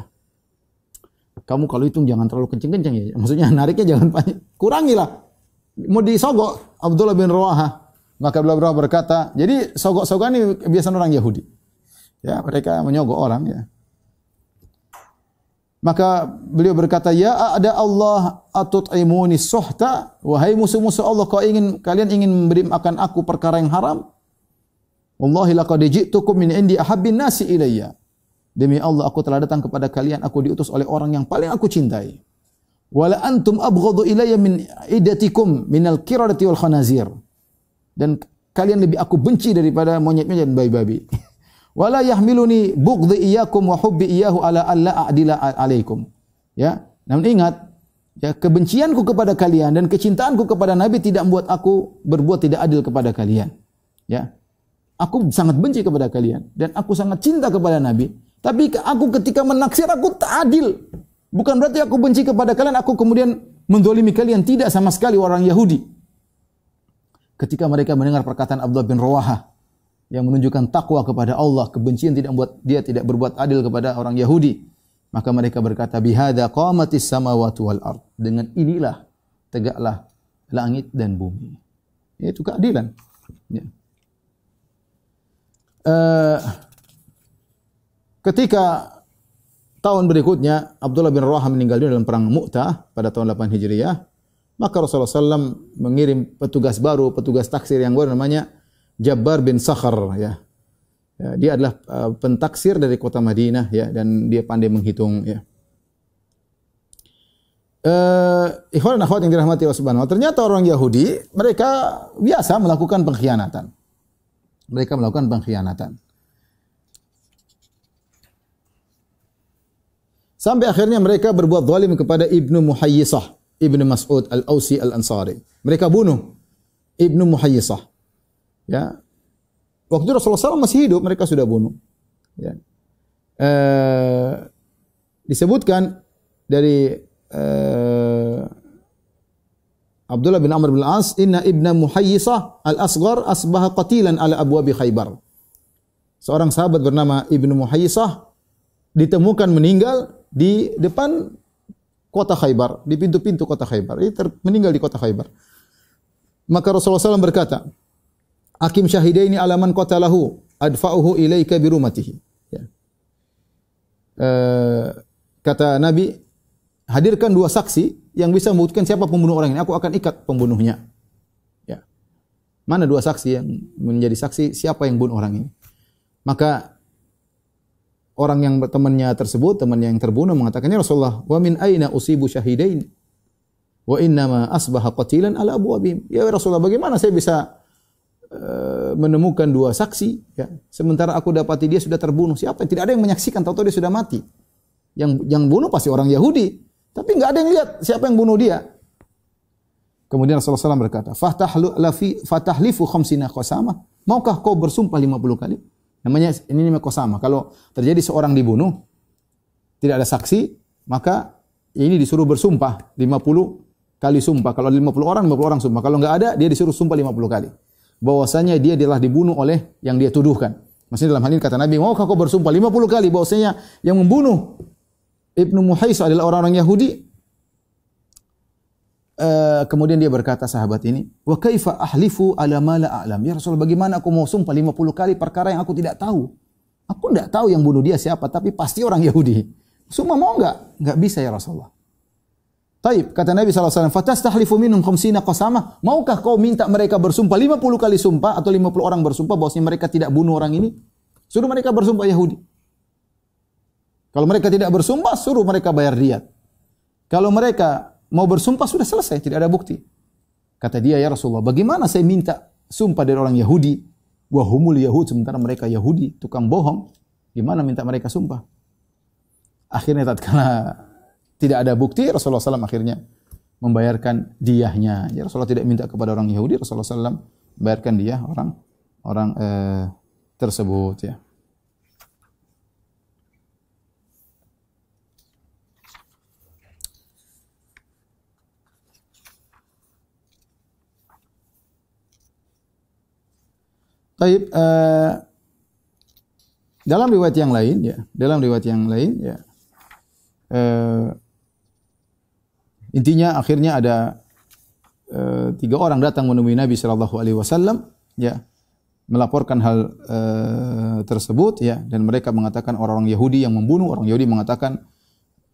Speaker 2: Kamu kalau hitung jangan terlalu kenceng-kenceng ya. Maksudnya nariknya jangan banyak. Kurangilah. Mau disogok Abdullah bin Rawaha. Maka Abdullah bin Rawaha berkata, jadi sogok-sogok ini kebiasaan orang Yahudi. Ya, mereka menyogok orang ya. Maka beliau berkata, "Ya ada Allah atut'imuni suhta, wahai musuh-musuh Allah, kau ingin kalian ingin memberi makan aku perkara yang haram? Wallahi laqad ji'tukum min indi ahabbin nasi ilayya." Demi Allah aku telah datang kepada kalian, aku diutus oleh orang yang paling aku cintai. Wala antum abghadu ilayya min idatikum minal qiradati wal khanazir. Dan kalian lebih aku benci daripada monyet-monyet dan babi-babi. Wala yahmiluni bughdhi iyyakum wa hubbi iyyahu ala alla a'dila alaikum. Ya, namun ingat ya kebencianku kepada kalian dan kecintaanku kepada Nabi tidak membuat aku berbuat tidak adil kepada kalian. Ya. Aku sangat benci kepada kalian dan aku sangat cinta kepada Nabi. Tapi aku ketika menaksir aku tak adil. Bukan berarti aku benci kepada kalian, aku kemudian mendolimi kalian. Tidak sama sekali orang Yahudi. Ketika mereka mendengar perkataan Abdullah bin Rawaha yang menunjukkan takwa kepada Allah, kebencian tidak membuat dia tidak berbuat adil kepada orang Yahudi. Maka mereka berkata, "Bihadza qamatis samawati wal ard." Dengan inilah tegaklah langit dan bumi. Itu keadilan. Ya. Uh, ketika tahun berikutnya Abdullah bin Rawah meninggal dunia dalam perang Mu'tah pada tahun 8 Hijriah, maka Rasulullah SAW mengirim petugas baru, petugas taksir yang baru namanya Jabbar bin Sakhar ya. ya dia adalah uh, pentaksir dari kota Madinah ya dan dia pandai menghitung ya. Uh, ikhwan yang dirahmati Allah Subhanahu wa ternyata orang Yahudi mereka biasa melakukan pengkhianatan. Mereka melakukan pengkhianatan. Sampai akhirnya mereka berbuat zalim kepada Ibnu Muhayyisah, Ibnu Mas'ud Al-Ausi Al-Ansari. Mereka bunuh Ibnu Muhayyisah. Ya. Waktu Rasulullah SAW masih hidup, mereka sudah bunuh. Ya. Uh, disebutkan dari uh, Abdullah bin Amr bin As, "Inna ibna Muhayyisah al-Asghar asbaha qatilan ala abwabi Khaybar." Seorang sahabat bernama Ibnu Muhayyisah ditemukan meninggal di depan kota Khaybar, di pintu-pintu kota Khaybar. Dia meninggal di kota Khaybar. Maka Rasulullah SAW berkata, Akim syahidaini alaman lahu adfa'uhu ilaika birumatihi. Ya. Uh, kata Nabi, hadirkan dua saksi yang bisa membuktikan siapa pembunuh orang ini. Aku akan ikat pembunuhnya. Ya. Mana dua saksi yang menjadi saksi siapa yang bunuh orang ini? Maka orang yang temannya tersebut, temannya yang terbunuh mengatakannya Rasulullah, "Wa min aina usibu syahidain?" Wa inna ma asbaha qatilan ala abwabihim. Ya Rasulullah, bagaimana saya bisa menemukan dua saksi ya, sementara aku dapati dia sudah terbunuh. Siapa? Tidak ada yang menyaksikan, tahu-tahu dia sudah mati. Yang yang bunuh pasti orang Yahudi, tapi enggak ada yang lihat siapa yang bunuh dia. Kemudian Rasulullah SAW berkata, "Fatahlu lafi fatahlifu khamsina qasama." Maukah kau bersumpah 50 kali? Namanya ini namanya kosama. Kalau terjadi seorang dibunuh, tidak ada saksi, maka ini disuruh bersumpah 50 kali sumpah. Kalau ada 50 orang, 50 orang sumpah. Kalau enggak ada, dia disuruh sumpah 50 kali. Bahwasanya dia telah dibunuh oleh yang dia tuduhkan. Maksudnya dalam hal ini kata Nabi, mau kau bersumpah 50 kali bahwasanya yang membunuh Ibnu Muhais adalah orang-orang Yahudi, Uh, kemudian dia berkata sahabat ini, "Wa kaifa ahlifu ala ma la a'lam?" Ya Rasul, bagaimana aku mau sumpah 50 kali perkara yang aku tidak tahu? Aku tidak tahu yang bunuh dia siapa, tapi pasti orang Yahudi. Semua mau enggak? Enggak bisa ya Rasulullah. Taib, kata Nabi SAW, minum khamsina qasamah. Maukah kau minta mereka bersumpah 50 kali sumpah atau 50 orang bersumpah bahwasanya mereka tidak bunuh orang ini? Suruh mereka bersumpah Yahudi. Kalau mereka tidak bersumpah, suruh mereka bayar diat. Kalau mereka mau bersumpah sudah selesai, tidak ada bukti. Kata dia, ya Rasulullah, bagaimana saya minta sumpah dari orang Yahudi? Wahumul Yahud, sementara mereka Yahudi, tukang bohong. Gimana minta mereka sumpah? Akhirnya tatkala tidak ada bukti, Rasulullah SAW akhirnya membayarkan diahnya. Ya Rasulullah tidak minta kepada orang Yahudi, Rasulullah SAW membayarkan dia orang orang eh, tersebut ya. Taib, uh, dalam riwayat yang lain ya, dalam riwayat yang lain ya, uh, intinya akhirnya ada uh, tiga orang datang menemui Nabi Shallallahu Alaihi Wasallam, ya, melaporkan hal uh, tersebut, ya, dan mereka mengatakan orang-orang Yahudi yang membunuh, orang Yahudi mengatakan,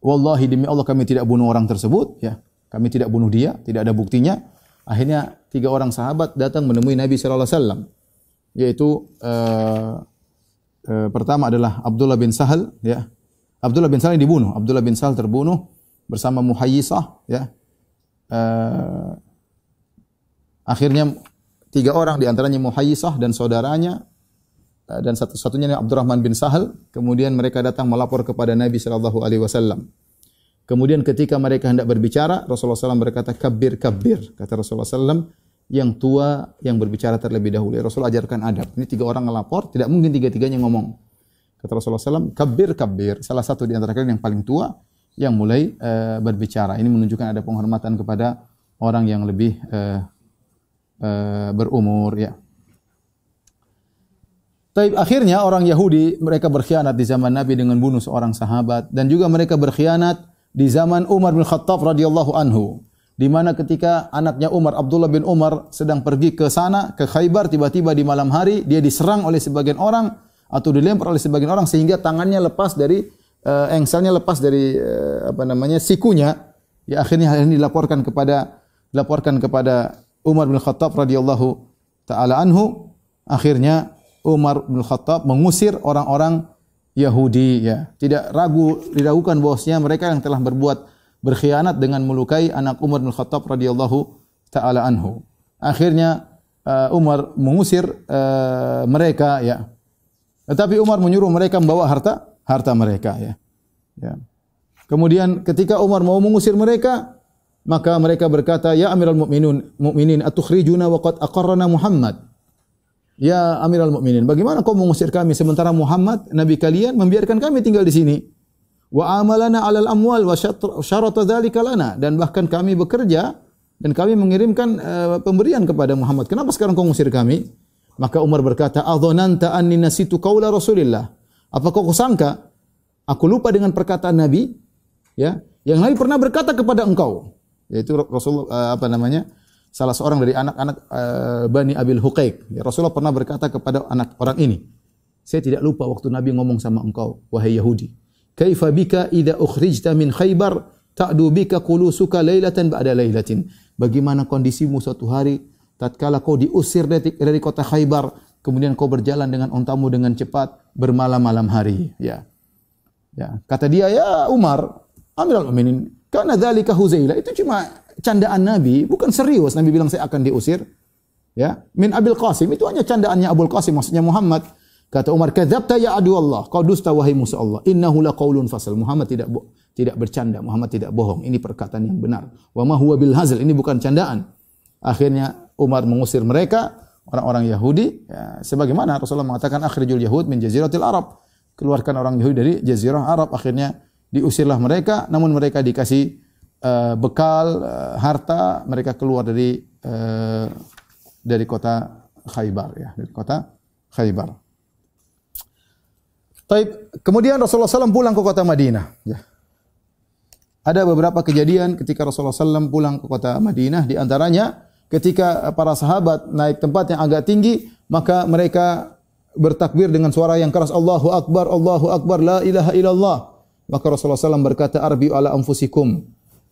Speaker 2: Wallahi demi Allah kami tidak bunuh orang tersebut, ya, kami tidak bunuh dia, tidak ada buktinya. Akhirnya tiga orang sahabat datang menemui Nabi Shallallahu Alaihi Wasallam yaitu uh, uh, pertama adalah Abdullah bin Sahal ya. Abdullah bin Sahal dibunuh. Abdullah bin Sahal terbunuh bersama Muhayyisah ya. Eh, akhirnya tiga orang di antaranya Muhayyisah dan saudaranya eh, dan satu-satunya Abdurrahman bin Sahal. Kemudian mereka datang melapor kepada Nabi sallallahu alaihi wasallam. Kemudian ketika mereka hendak berbicara, Rasulullah SAW berkata, kabir, kabir. Kata Rasulullah SAW, yang tua yang berbicara terlebih dahulu. Rasul ajarkan adab. Ini tiga orang ngelapor, tidak mungkin tiga-tiganya ngomong. Kata Rasulullah SAW, kabir, kabir. Salah satu di antara kalian yang paling tua, yang mulai uh, berbicara. Ini menunjukkan ada penghormatan kepada orang yang lebih uh, uh, berumur. ya. Tapi akhirnya orang Yahudi mereka berkhianat di zaman Nabi dengan bunuh seorang sahabat dan juga mereka berkhianat di zaman Umar bin Khattab radhiyallahu anhu di mana ketika anaknya Umar Abdullah bin Umar sedang pergi ke sana ke Khaybar tiba-tiba di malam hari dia diserang oleh sebagian orang atau dilempar oleh sebagian orang sehingga tangannya lepas dari uh, engselnya lepas dari uh, apa namanya sikunya ya akhirnya hal ini dilaporkan kepada dilaporkan kepada Umar bin Khattab radhiyallahu taala anhu akhirnya Umar bin Khattab mengusir orang-orang Yahudi ya. Tidak ragu diragukan bahwasanya mereka yang telah berbuat berkhianat dengan melukai anak Umar bin Khattab radhiyallahu taala anhu. Akhirnya uh, Umar mengusir uh, mereka ya. Tetapi Umar menyuruh mereka membawa harta harta mereka ya. Ya. Kemudian ketika Umar mau mengusir mereka, maka mereka berkata, "Ya Amirul Mukminin, mukminin atukhrijuna wa qad aqarrana Muhammad." Ya Amirul Mukminin, bagaimana kau mengusir kami sementara Muhammad nabi kalian membiarkan kami tinggal di sini? Wa amalana 'alal amwal wa syarata dzalika lana dan bahkan kami bekerja dan kami mengirimkan uh, pemberian kepada Muhammad. Kenapa sekarang kau mengusir kami? Maka Umar berkata, "Adzananta anni nasitu qaula Rasulillah." Apa kau sangka aku lupa dengan perkataan Nabi? Ya, yang Nabi pernah berkata kepada engkau, yaitu Rasul uh, apa namanya? salah seorang dari anak-anak uh, Bani Abil Huqaiq. Ya, Rasulullah pernah berkata kepada anak orang ini, saya tidak lupa waktu Nabi ngomong sama engkau, wahai Yahudi. Kaifa bika idza ukhrijta min Khaybar ta'du bika qulusuka lailatan ba'da lailatin. Bagaimana kondisimu suatu hari tatkala kau diusir dari, dari kota Khaybar, kemudian kau berjalan dengan ontamu dengan cepat bermalam-malam hari, ya. Ya, kata dia, ya Umar, Amirul Mukminin, karena dzalika Huzailah itu cuma candaan Nabi, bukan serius Nabi bilang saya akan diusir. Ya, min Abil Qasim itu hanya candaannya Abul Qasim maksudnya Muhammad. Kata Umar, "Kadzabta ya adu Allah." Kau dusta wahai musuh Allah. Innahu laqaulun fasal. Muhammad tidak tidak bercanda, Muhammad tidak bohong. Ini perkataan yang benar. Wa ma huwa bil hazl. Ini bukan candaan. Akhirnya Umar mengusir mereka orang-orang Yahudi ya, sebagaimana Rasulullah mengatakan akhrijul yahud min jaziratil Arab. Keluarkan orang Yahudi dari jazirah Arab. Akhirnya diusirlah mereka namun mereka dikasih uh, bekal uh, harta mereka keluar dari uh, dari kota Khaybar ya, dari kota Khaybar. Taib. Kemudian Rasulullah SAW pulang ke kota Madinah. Ya. Ada beberapa kejadian ketika Rasulullah SAW pulang ke kota Madinah. Di antaranya ketika para sahabat naik tempat yang agak tinggi, maka mereka bertakbir dengan suara yang keras. Allahu Akbar, Allahu Akbar, la ilaha illallah. Maka Rasulullah SAW berkata, Arbi ala anfusikum.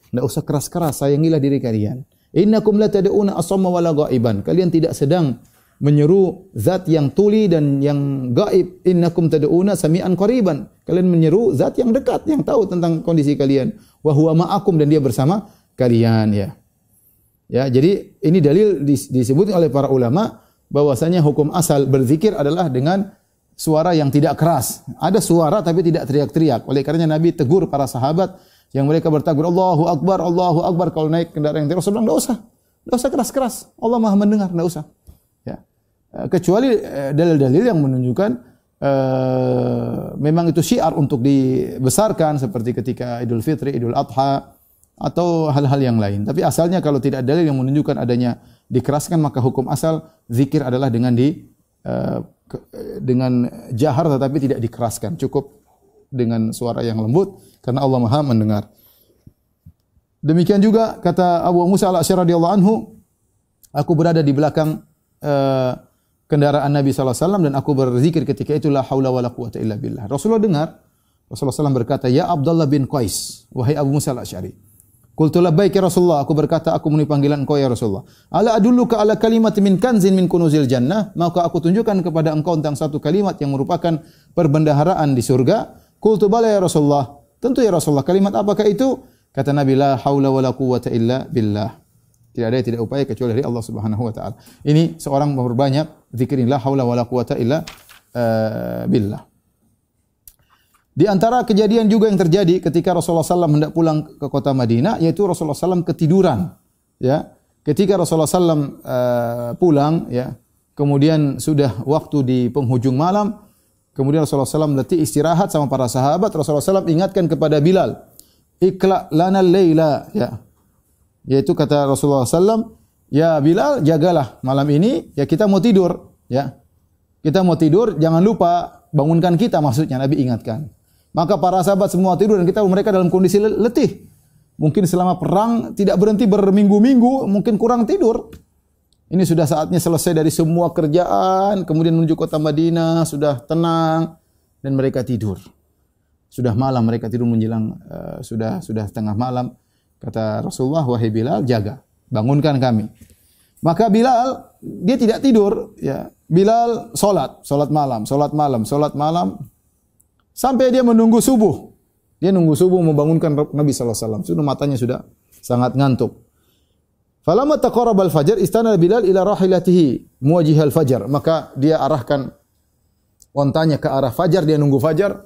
Speaker 2: Tidak usah keras-keras, sayangilah diri kalian. Innakum la tad'una asamma wala ghaiban. Kalian tidak sedang menyeru zat yang tuli dan yang gaib. Innakum tad'una sami'an qariban. Kalian menyeru zat yang dekat, yang tahu tentang kondisi kalian. Wa huwa ma'akum dan dia bersama kalian ya. Ya, jadi ini dalil disebut oleh para ulama bahwasanya hukum asal berzikir adalah dengan suara yang tidak keras. Ada suara tapi tidak teriak-teriak. Oleh karenanya Nabi tegur para sahabat yang mereka bertakbir Allahu Akbar, Allahu Akbar kalau naik kendaraan yang. Rasul bilang, usah. Tidak usah keras-keras. Allah maha mendengar, tidak usah. Ya. Eh, kecuali eh, dalil-dalil yang menunjukkan uh, memang itu syiar untuk dibesarkan seperti ketika Idul Fitri, Idul Adha atau hal-hal yang lain. Tapi asalnya kalau tidak dalil yang menunjukkan adanya dikeraskan maka hukum asal zikir adalah dengan di uh, dengan jahar tetapi tidak dikeraskan. Cukup dengan suara yang lembut karena Allah Maha mendengar. Demikian juga kata Abu Musa al-Asy'ari radhiyallahu anhu, aku berada di belakang uh, kendaraan Nabi sallallahu alaihi wasallam dan aku berzikir ketika itu la haula wala quwata illa billah. Rasulullah dengar Rasulullah SAW berkata, "Ya Abdullah bin Qais, wahai Abu Musa al-Asy'ari." Qultu labbaik ya Rasulullah, aku berkata aku memenuhi panggilan engkau ya Rasulullah. Ala adulluka ala kalimat min kanzin min kunuzil jannah, maka aku tunjukkan kepada engkau tentang satu kalimat yang merupakan perbendaharaan di surga Qultu bala ya Rasulullah. Tentu ya Rasulullah. Kalimat apakah itu? Kata Nabi la haula wala quwwata illa billah. Tidak ada tidak upaya kecuali dari Allah Subhanahu wa taala. Ini seorang memperbanyak zikirin la haula wala quwwata illa uh, billah. Di antara kejadian juga yang terjadi ketika Rasulullah SAW hendak pulang ke kota Madinah, yaitu Rasulullah SAW ketiduran. Ya, ketika Rasulullah SAW uh, pulang, ya, kemudian sudah waktu di penghujung malam, kemudian Rasulullah SAW letih istirahat sama para sahabat. Rasulullah SAW ingatkan kepada Bilal, ikla lana layla, ya, yaitu kata Rasulullah SAW, ya Bilal jagalah malam ini, ya kita mau tidur, ya, kita mau tidur, jangan lupa bangunkan kita maksudnya Nabi ingatkan. Maka para sahabat semua tidur dan kita mereka dalam kondisi letih. Mungkin selama perang tidak berhenti berminggu-minggu, mungkin kurang tidur. Ini sudah saatnya selesai dari semua kerjaan, kemudian menuju kota Madinah, sudah tenang dan mereka tidur. Sudah malam mereka tidur menjelang uh, sudah sudah tengah malam. Kata Rasulullah, "Wahai Bilal, jaga, bangunkan kami." Maka Bilal dia tidak tidur, ya. Bilal salat, salat malam, salat malam, salat malam Sampai dia menunggu subuh. Dia nunggu subuh membangunkan Nabi wasallam. Sudah matanya sudah sangat ngantuk. Falamma taqarraba al-fajr istana Bilal ila rahilatihi muwajjihal fajar. Maka dia arahkan ontanya ke arah fajar, dia nunggu fajar.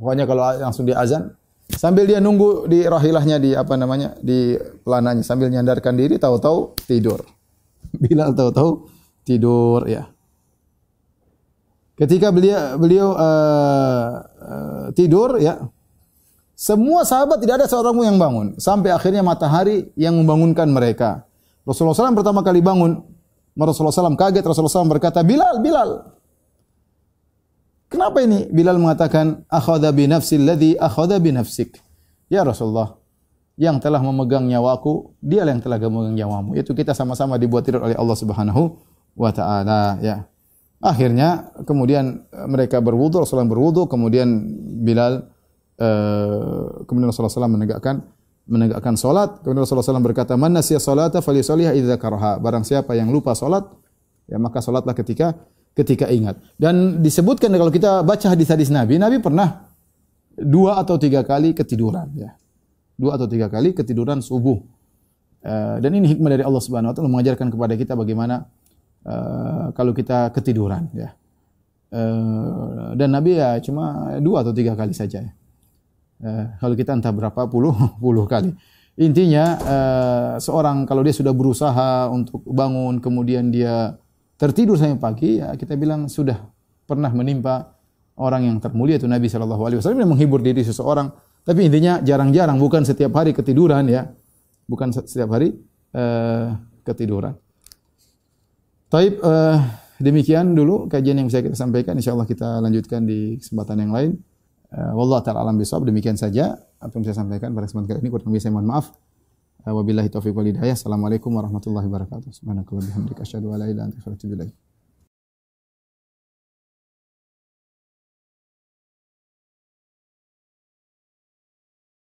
Speaker 2: Pokoknya kalau langsung dia azan, sambil dia nunggu di rahilahnya di apa namanya? di pelananya sambil nyandarkan diri tahu-tahu tidur. Bilal tahu-tahu tidur ya. Ketika beliau beliau uh, uh, tidur ya, semua sahabat tidak ada seorang pun yang bangun sampai akhirnya matahari yang membangunkan mereka. Rasulullah SAW pertama kali bangun, Rasulullah SAW kaget. Rasulullah SAW berkata, Bilal, Bilal. Kenapa ini? Bilal mengatakan, akhadha bi nafsi alladhi akhadha bi nafsik. Ya Rasulullah, yang telah memegang nyawaku, dia yang telah memegang nyawamu. Itu kita sama-sama dibuat tidur oleh Allah Subhanahu wa taala, ya. Akhirnya kemudian eh, mereka berwudu, Rasulullah berwudu, kemudian Bilal uh, kemudian Rasulullah SAW menegakkan menegakkan salat. Kemudian Rasulullah SAW berkata, "Man nasiya salata falyusalliha idza karaha." Barang siapa yang lupa salat, ya maka salatlah ketika ketika ingat. Dan disebutkan kalau kita baca hadis-hadis Nabi, Nabi pernah dua atau tiga kali ketiduran ya. Dua atau tiga kali ketiduran subuh. Uh, dan ini hikmah dari Allah Subhanahu wa taala mengajarkan kepada kita bagaimana Eh, kalau kita ketiduran ya. Uh, dan Nabi ya cuma dua atau tiga kali saja. Uh, kalau kita entah berapa puluh puluh kali. Intinya uh, seorang kalau dia sudah berusaha untuk bangun kemudian dia tertidur sampai pagi ya kita bilang sudah pernah menimpa orang yang termulia itu Nabi Shallallahu Alaihi Wasallam menghibur diri seseorang. Tapi intinya jarang-jarang bukan setiap hari ketiduran ya, bukan setiap hari uh, ketiduran. Taib uh, demikian dulu kajian yang bisa kita sampaikan. Insyaallah kita lanjutkan di kesempatan yang lain. Uh, wallahu taala alam bisawab. Demikian saja apa yang saya sampaikan pada kesempatan kali ini. Kurang lebih saya mohon maaf. Uh, wabillahi taufiq wal hidayah. Assalamualaikum warahmatullahi wabarakatuh. Subhanakallahumma bihamdika asyhadu an la ilaha illa.